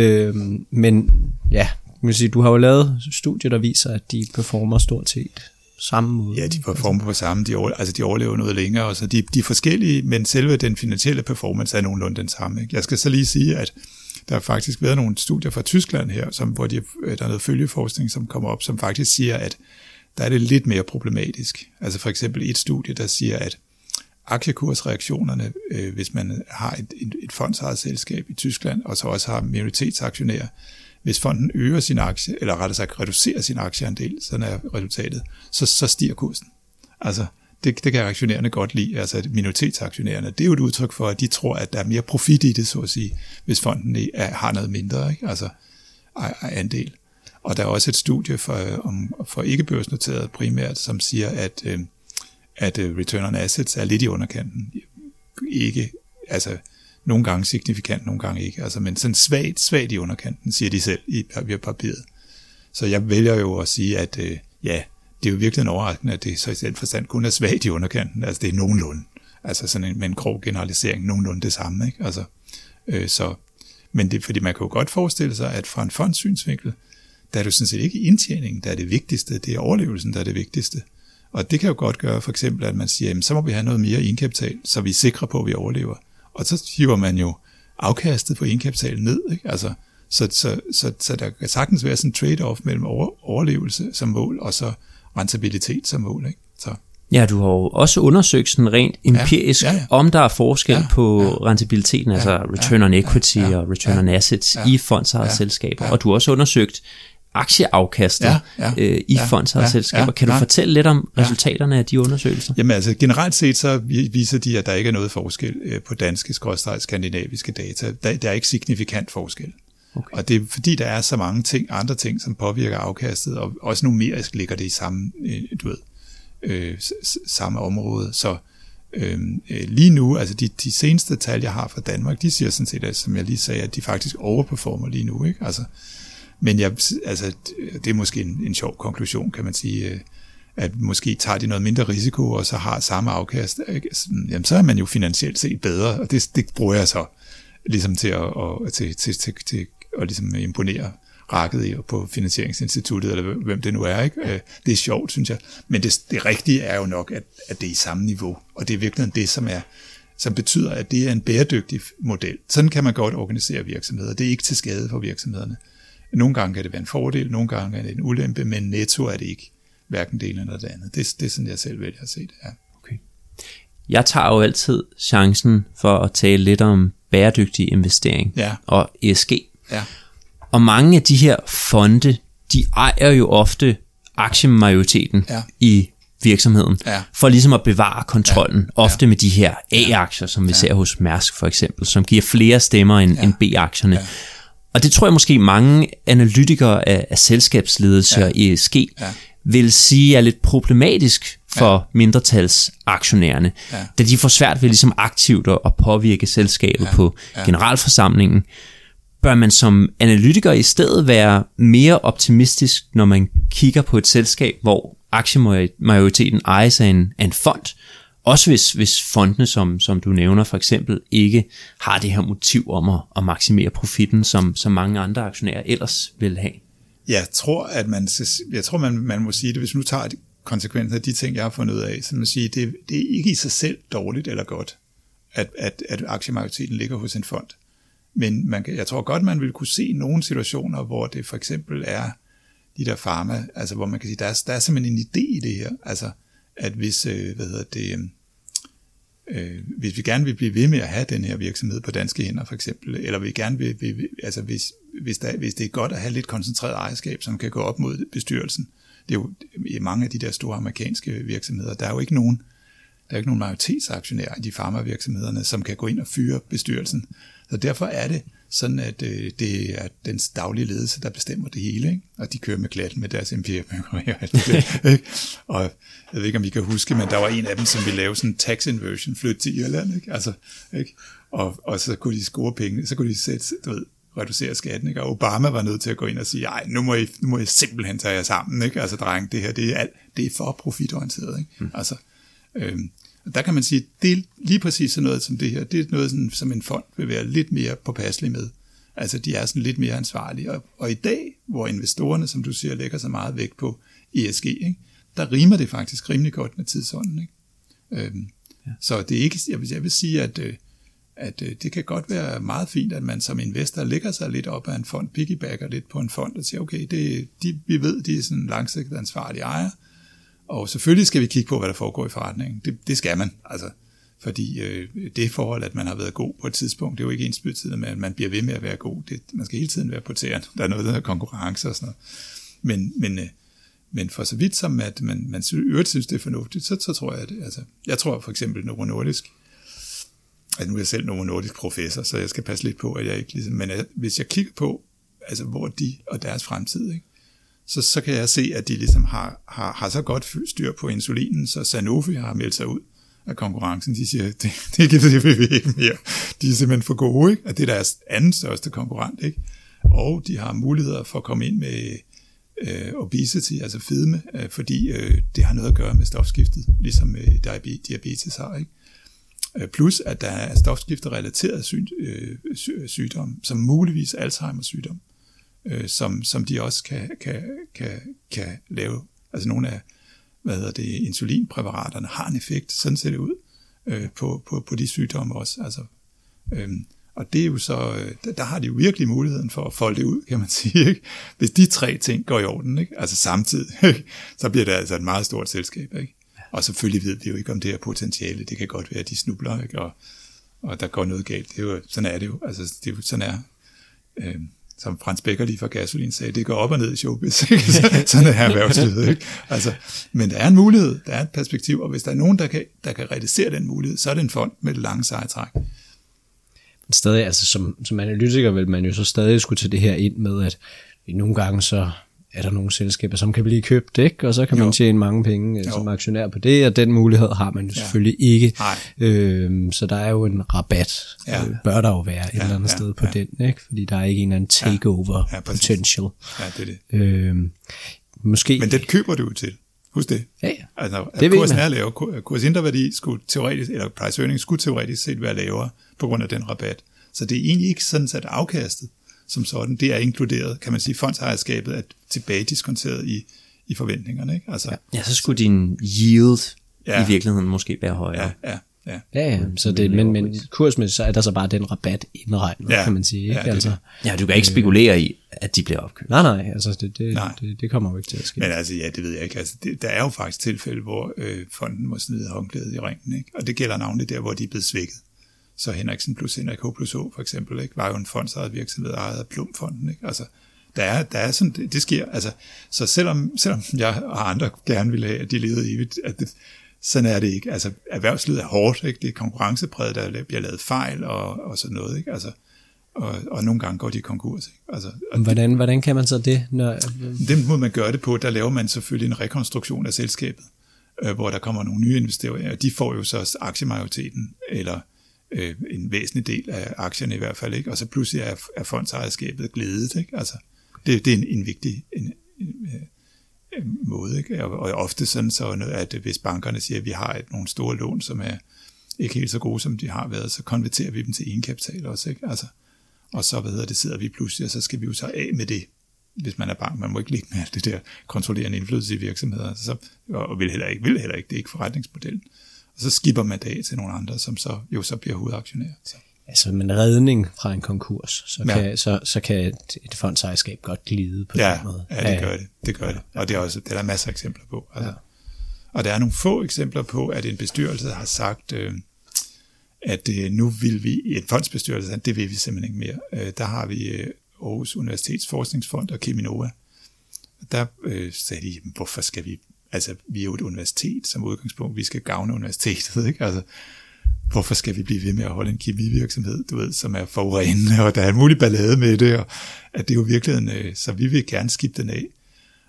Øh, øhm, men ja, man sige, du har jo lavet studier, der viser, at de performer stort set samme måde. Ja, de performer på samme, de, over, altså de overlever noget længere, og så de, de er forskellige, men selve den finansielle performance er nogenlunde den samme. Ikke? Jeg skal så lige sige, at der har faktisk været nogle studier fra Tyskland her, som, hvor de, øh, der er noget følgeforskning, som kommer op, som faktisk siger, at der er det lidt mere problematisk. Altså for eksempel et studie, der siger, at aktiekursreaktionerne, øh, hvis man har et, et, et fondsejet selskab i Tyskland, og så også har minoritetsaktionærer, hvis fonden øger sin aktie, eller rettere sagt reducerer sin aktieandel, sådan er resultatet, så, så stiger kursen. Altså, det, det kan aktionærerne godt lide, altså at minoritetsaktionærerne. Det er jo et udtryk for, at de tror, at der er mere profit i det, så at sige, hvis fonden er, har noget mindre, ikke? altså ej- ej- andel. Og der er også et studie for, øh, om, for ikke-børsnoteret primært, som siger, at, øh, at øh, return on assets er lidt i underkanten. Ikke, altså nogle gange signifikant, nogle gange ikke. Altså, men sådan svagt, svagt i underkanten, siger de selv i papiret. Så jeg vælger jo at sige, at øh, ja, det er jo virkelig en overraskende, at det så i den forstand kun er svagt i underkanten. Altså det er nogenlunde. Altså sådan en, med en grov generalisering, nogenlunde det samme. Ikke? Altså, øh, så, men det, fordi man kan jo godt forestille sig, at fra en fondssynsvinkel, der er det jo sådan set ikke indtjeningen, der er det vigtigste, det er overlevelsen, der er det vigtigste. Og det kan jo godt gøre for eksempel, at man siger, jamen, så må vi have noget mere indkapital, så vi er sikre på, at vi overlever. Og så hiver man jo afkastet på indkapitalen ned. Ikke? Altså, så, så, så, så der kan sagtens være sådan en trade-off mellem over, overlevelse som mål, og så rentabilitet som mål. Ikke? Så, Ja, du har jo også undersøgt sådan rent empirisk, ja, ja. om der er forskel Ja, på ja. rentabiliteten, altså ja, return on equity ja, og return ja, on assets ja, i fondsejede ja, selskaber. ja. Og du har også undersøgt aktieafkastet Ja, ja, øh, i ja, fondsejede ja, selskaber. ja, Kan du ja. fortælle lidt om resultaterne af de undersøgelser? Jamen altså, generelt set så vi- viser de, at der ikke er noget forskel øh, på danske skandinaviske data. Der, der er ikke signifikant forskel. Okay. Og det er fordi, der er så mange ting, andre ting, som påvirker afkastet, og også numerisk ligger det i samme, øh, du ved, øh, samme område. Så øhm, øh, lige nu, altså de, de seneste tal, jeg har fra Danmark, de siger sådan set, at, som jeg lige sagde, at de faktisk overperformer lige nu. Ikke? Altså, men jeg, altså, det er måske en, en sjov konklusion, kan man sige, øh, at måske tager de noget mindre risiko, og så har samme afkast, ikke? Altså, jamen så er man jo finansielt set bedre, og det, det bruger jeg så ligesom til at, og, til, til, til, til at ligesom imponere rakket i på Finansieringsinstituttet, eller hvem det nu er. Ikke? Øh, Det er sjovt, synes jeg. Men det, det rigtige er jo nok, at, at det er i samme niveau, og det er virkelig det, som er som betyder, at det er en bæredygtig model. Sådan kan man godt organisere virksomheder. Det er ikke til skade for virksomhederne. Nogle gange kan det være en fordel, nogle gange er det en ulempe, men netto er det ikke hverken det ene eller det andet. Det, det er sådan, jeg selv vælger at se det. Ja. Okay. Jeg tager jo altid chancen for at tale lidt om bæredygtig investering Ja. og ESG. Ja. Og mange af de her fonde, de ejer jo ofte aktiemajoriteten Ja. i virksomheden, Ja. for ligesom at bevare kontrollen, Ja. ofte med de her A-aktier, som vi ser hos Mærsk for eksempel, som giver flere stemmer end, end B-aktierne. Ja. Og det tror jeg måske mange analytikere af, af selskabsledelse og ESG Ja. vil sige er lidt problematisk for mindretalsaktionærerne, Ja. da de får svært ved ligesom aktivt at, at påvirke selskabet Ja. på Ja. generalforsamlingen. Bør man som analytiker i stedet være mere optimistisk, når man kigger på et selskab, hvor aktiemajoriteten ejes af en, af en fond, også hvis, hvis fondene, som, som du nævner for eksempel, ikke har det her motiv om at, at maksimere profitten, som, som mange andre aktionærer ellers vil have. Jeg tror, at man, jeg tror, man, man må sige det, hvis nu tager konsekvensen af de ting, jeg har fundet ud af, så man sige, det, det er ikke i sig selv dårligt eller godt, at, at, at aktiemajoriteten ligger hos en fond. Men man kan, jeg tror godt, man vil kunne se nogle situationer, hvor det for eksempel er de der farma, altså hvor man kan sige, der er, der er simpelthen en idé i det her, altså at hvis, øh, hvad hedder det, øh, øh hvis vi gerne vil blive ved med at have den her virksomhed på danske hænder for eksempel, eller vi gerne vil, vil altså hvis, hvis, der, hvis det er godt at have lidt koncentreret ejerskab, som kan gå op mod bestyrelsen, det er jo i mange af de der store amerikanske virksomheder, der er jo ikke nogen, der er ikke nogen majoritetsaktionærer i de farmavirksomhederne, som kan gå ind og fyre bestyrelsen. Så derfor er det sådan, at øh, det er den daglige ledelse, der bestemmer det hele, ikke? og de kører med klatten med deres MPF. og jeg ved ikke, om vi kan huske, men der var en af dem, som ville lave sådan en tax inversion, flytte til Irland, ikke? Altså, ikke? Og, og så kunne de score penge, så kunne de sætte, du ved, reducere skatten, ikke? og Obama var nødt til at gå ind og sige, ej, nu må I, nu må I simpelthen tage jer sammen, ikke? altså dreng, det her, det er, alt, det er for profitorienteret, ikke? Mm. altså, øhm, der kan man sige, det er lige præcis sådan noget som det her, det er noget, sådan, som en fond vil være lidt mere påpasselig med. Altså, de er sådan lidt mere ansvarlige. Og, og i dag, hvor investorerne, som du siger, lægger så meget vægt på ESG, ikke? der rimer det faktisk rimelig godt med tidsånden. Ikke? Øhm, ja. Så det er ikke, jeg vil, jeg vil sige, at, øh, at øh, det kan godt være meget fint, at man som investor lægger sig lidt op af en fond, piggybacker lidt på en fond og siger, okay, det, de, vi ved, de er sådan langsigtet ansvarlige ejere, og selvfølgelig skal vi kigge på, hvad der foregår i forretningen. Det, det skal man, altså. Fordi øh, det forhold, at man har været god på et tidspunkt, det er jo ikke ens betydende med, at man bliver ved med at være god. Det, man skal hele tiden være på tæren. Der er noget, der hedder konkurrence og sådan noget. Men, men, øh, men for så vidt som, at man, man øvrigt synes, det er fornuftigt, så, så tror jeg, at det, altså, jeg tror for eksempel Novo Nordisk, at nu er jeg selv Novo Nordisk professor, så jeg skal passe lidt på, at jeg ikke ligesom, men at, hvis jeg kigger på, altså hvor de og deres fremtid, ikke? Så, så kan jeg se, at de ligesom har, har, har så godt styr på insulinen, så Sanofi har meldt sig ud af konkurrencen. De siger, det, det, gider vi ikke mere. De er simpelthen for gode, ikke? Og det er deres anden største konkurrent, ikke? Og de har muligheder for at komme ind med øh, obesity, altså fedme, øh, fordi øh, det har noget at gøre med stofskiftet, ligesom øh, diabetes har, ikke? Øh, plus at der er stofskifterelateret øh, sy- øh, sygdom, som muligvis Alzheimer's sygdom øh, som, som de også kan, kan, kan, kan lave. Altså nogle af hvad hedder det, insulinpræparaterne har en effekt, sådan ser det ud, øh, på, på, på de sygdomme også. Altså, øh, og det er jo så, øh, der har de jo virkelig muligheden for at folde det ud, kan man sige. Ikke? Hvis de tre ting går i orden, ikke? altså samtidig, ikke? så bliver det altså et meget stort selskab. Ikke? Og selvfølgelig ved vi jo ikke, om det er potentiale. Det kan godt være, at de snubler, ikke? Og, og der går noget galt. Det er jo, sådan er det jo. Altså, det er jo, sådan er øh, som Frans Becker lige fra Gasolin sagde, det går op og ned i showbiz. Ikke? Sådan er erhvervslivet. Ikke? Altså, men der er en mulighed, der er et perspektiv, og hvis der er nogen, der kan, der kan realisere den mulighed, så er det en fond med et langt sejtræk. Men stadig, altså som, som analytiker vil man jo så stadig skulle tage det her ind med, at nogle gange så er der nogle selskaber, som kan blive købt, ikke? og så kan man jo. tjene mange penge jo. som aktionær på det, og den mulighed har man jo ja. selvfølgelig ikke. Øhm, så der er jo en rabat, ja. øh, bør der jo være et ja, eller andet ja, sted på ja. den, ikke? fordi der er ikke en eller anden takeover ja. Ja, potential. Ja, det er det. Øhm, måske... Men den køber du til. Husk det. Ja, ja. Altså, at det kursen er lavere. Kurs indre skulle teoretisk, eller price earnings skulle teoretisk set være lavere på grund af den rabat. Så det er egentlig ikke sådan sat afkastet som sådan, det er inkluderet, kan man sige, fondsejerskabet er tilbage diskonteret i, i forventningerne. Ikke? Altså, ja. ja, så skulle din yield ja. i virkeligheden måske være højere. Ja, ja. Ja, ja, ja. Så det, men, men kursmæssigt så er der så bare den rabat indregnet, ja. kan man sige. Ikke? Ja, det, altså, ja, du kan ikke spekulere i, at de bliver opkøbt. Nej, nej, altså det, det, nej. det, det kommer jo ikke til at ske. Men altså, ja, det ved jeg ikke. Altså, det, der er jo faktisk tilfælde, hvor øh, fonden må snide håndklædet i ringen, ikke? og det gælder navnligt der, hvor de er blevet svækket. Så Henriksen plus Henrik H plus O for eksempel, ikke, var jo en fondsejet virksomhed, ejet af Plumfonden. Ikke? Altså, der er, der er sådan, det, det sker. Altså, så selvom, selvom jeg og andre gerne ville have, at de levede evigt, at det, sådan er det ikke. Altså, erhvervslivet er hårdt, ikke? det er konkurrencepræget, der bliver lavet fejl og, og sådan noget. Ikke? Altså, og, og nogle gange går de i konkurs. Ikke? Altså, hvordan, hvordan kan man så det? Når... Den måde, man gør det på, der laver man selvfølgelig en rekonstruktion af selskabet, øh, hvor der kommer nogle nye investeringer, og de får jo så aktiemajoriteten, eller øh, en væsentlig del af aktierne i hvert fald, ikke? og så pludselig er, er fondsejerskabet glædet. Ikke? Altså, det, det er en, en vigtig en, en, en måde. Ikke? Og, og ofte sådan, så, at hvis bankerne siger, at vi har et, nogle store lån, som er ikke helt så gode, som de har været, så konverterer vi dem til egenkapital også. Ikke? Altså, og så hvad hedder det, sidder vi pludselig, og så skal vi jo så af med det, hvis man er bank. Man må ikke ligge med det der kontrollerende indflydelse i virksomheder, så, og vil heller ikke, vil heller ikke, det er ikke forretningsmodellen så skipper man det af til nogle andre, som så jo så bliver hovedaktionærer. Så. Altså en redning fra en konkurs, så, ja. kan, så, så kan et, et fondsejerskab godt glide på ja, den måde. Ja, det gør det. Det gør det. Og det er, også, det er der masser af eksempler på. Altså. Ja. Og der er nogle få eksempler på, at en bestyrelse har sagt, øh, at øh, nu vil vi i en fondsbestyrelse, det vil vi simpelthen ikke mere. Øh, der har vi øh, Aarhus Universitets Forskningsfond og Cheminova. Der øh, sagde de, hvorfor skal vi, altså vi er jo et universitet som udgangspunkt, vi skal gavne universitetet, ikke? Altså, hvorfor skal vi blive ved med at holde en kemivirksomhed, du ved, som er forurenende, og der er en mulig ballade med det, og at det er jo virkelig, øh, så vi vil gerne skifte den af.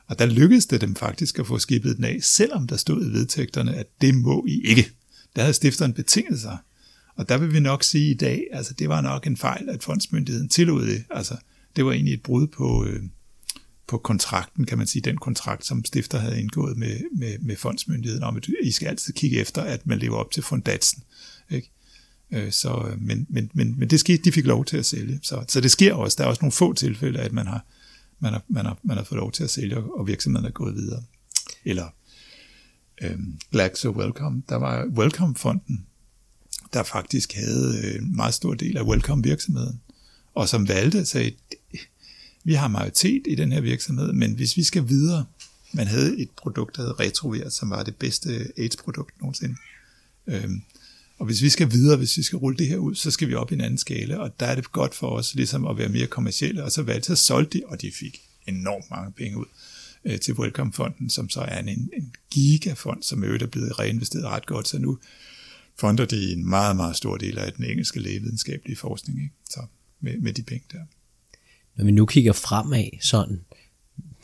Og der lykkedes det dem faktisk at få skibet den af, selvom der stod i vedtægterne, at det må I ikke. Der havde stifteren betinget sig. Og der vil vi nok sige i dag, altså det var nok en fejl, at fondsmyndigheden tillod det. Altså det var egentlig et brud på, øh, på kontrakten, kan man sige, den kontrakt, som stifter havde indgået med, med, med fondsmyndigheden om, at I skal altid kigge efter, at man lever op til fondatsen. Ikke? Øh, så, øh, men, men, men, men det skete, de fik lov til at sælge. Så, så det sker også. Der er også nogle få tilfælde, at man har, man har, man har, man har fået lov til at sælge, og virksomheden er gået videre. Eller øh, Black Welcome. Der var Welcome-fonden, der faktisk havde øh, en meget stor del af Welcome-virksomheden, og som valgte at sige, vi har majoritet i den her virksomhed, men hvis vi skal videre, man havde et produkt, der hed Retrovir, som var det bedste AIDS-produkt nogensinde. Øhm, og hvis vi skal videre, hvis vi skal rulle det her ud, så skal vi op i en anden skala, og der er det godt for os ligesom at være mere kommercielle, og så valgte at solgte de, og de fik enormt mange penge ud øh, til Welcome-fonden, som så er en, en gigafond, som øvrigt er blevet reinvesteret ret godt, så nu fonder de en meget, meget stor del af den engelske lægevidenskabelige forskning, ikke? Så med, med de penge der. Når vi nu kigger fremad sådan,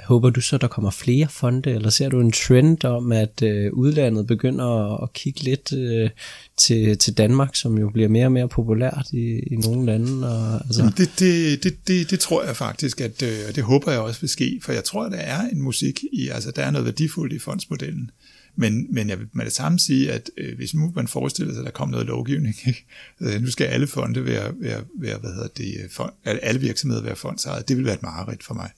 håber du så, der kommer flere fonde, eller ser du en trend om, at øh, udlandet begynder at, kigge lidt øh, til, til Danmark, som jo bliver mere og mere populært i, i nogle lande? Og, altså... det, det, det, det, det tror jeg faktisk, at øh, det håber jeg også vil ske, for jeg tror, at der er en musik i, altså der er noget værdifuldt i fondsmodellen. Men, men jeg vil med det samme sige, at øh, hvis nu man forestiller sig, at der kom noget lovgivning, ikke? Øh, nu skal alle fonde være, være, være hvad hedder det, øh, fond, alle virksomheder være fondsejet, det vil være et mareridt for mig.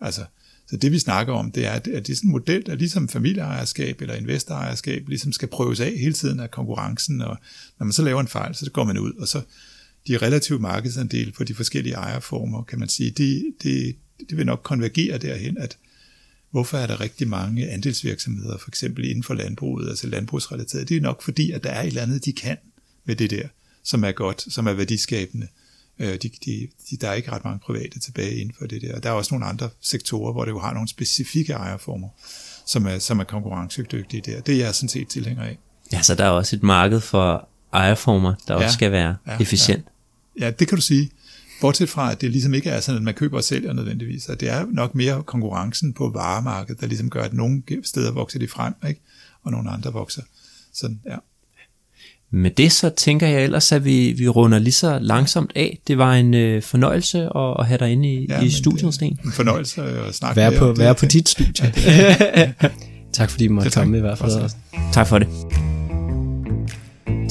Altså, så det vi snakker om, det er, at det er sådan en model, der ligesom familieejerskab eller investorejerskab ligesom skal prøves af hele tiden af konkurrencen, og når man så laver en fejl, så går man ud, og så de relative markedsandele på de forskellige ejerformer, kan man sige, det, det, det vil nok konvergere derhen, at hvorfor er der rigtig mange andelsvirksomheder, for eksempel inden for landbruget, altså landbrugsrelateret, det er nok fordi, at der er et eller andet, de kan med det der, som er godt, som er værdiskabende. Øh, de, de, de, der er ikke ret mange private tilbage inden for det der. Der er også nogle andre sektorer, hvor det jo har nogle specifikke ejerformer, som er, som er konkurrencedygtige der. Det er jeg sådan set tilhænger af. Ja, så der er også et marked for ejerformer, der ja, også skal være ja, efficient. Ja. ja, det kan du sige. Bortset fra, at det ligesom ikke er sådan, at man køber og sælger nødvendigvis. At det er nok mere konkurrencen på varemarkedet, der ligesom gør, at nogle steder vokser de frem, ikke? og nogle andre vokser. Sådan, ja. Med det så tænker jeg ellers, at vi, vi runder lige så langsomt af. Det var en øh, fornøjelse at, at have dig inde i, ja, i studiet, Sten. En fornøjelse at snakke være på, Være på dit studie. Ja, tak fordi du måtte komme i hvert fald. Tak for det.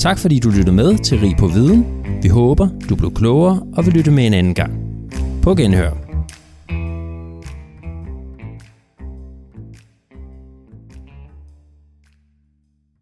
Tak fordi du lyttede med til Rig på Viden. Vi håber, du blev klogere og vil lytte med en anden gang. På genhør.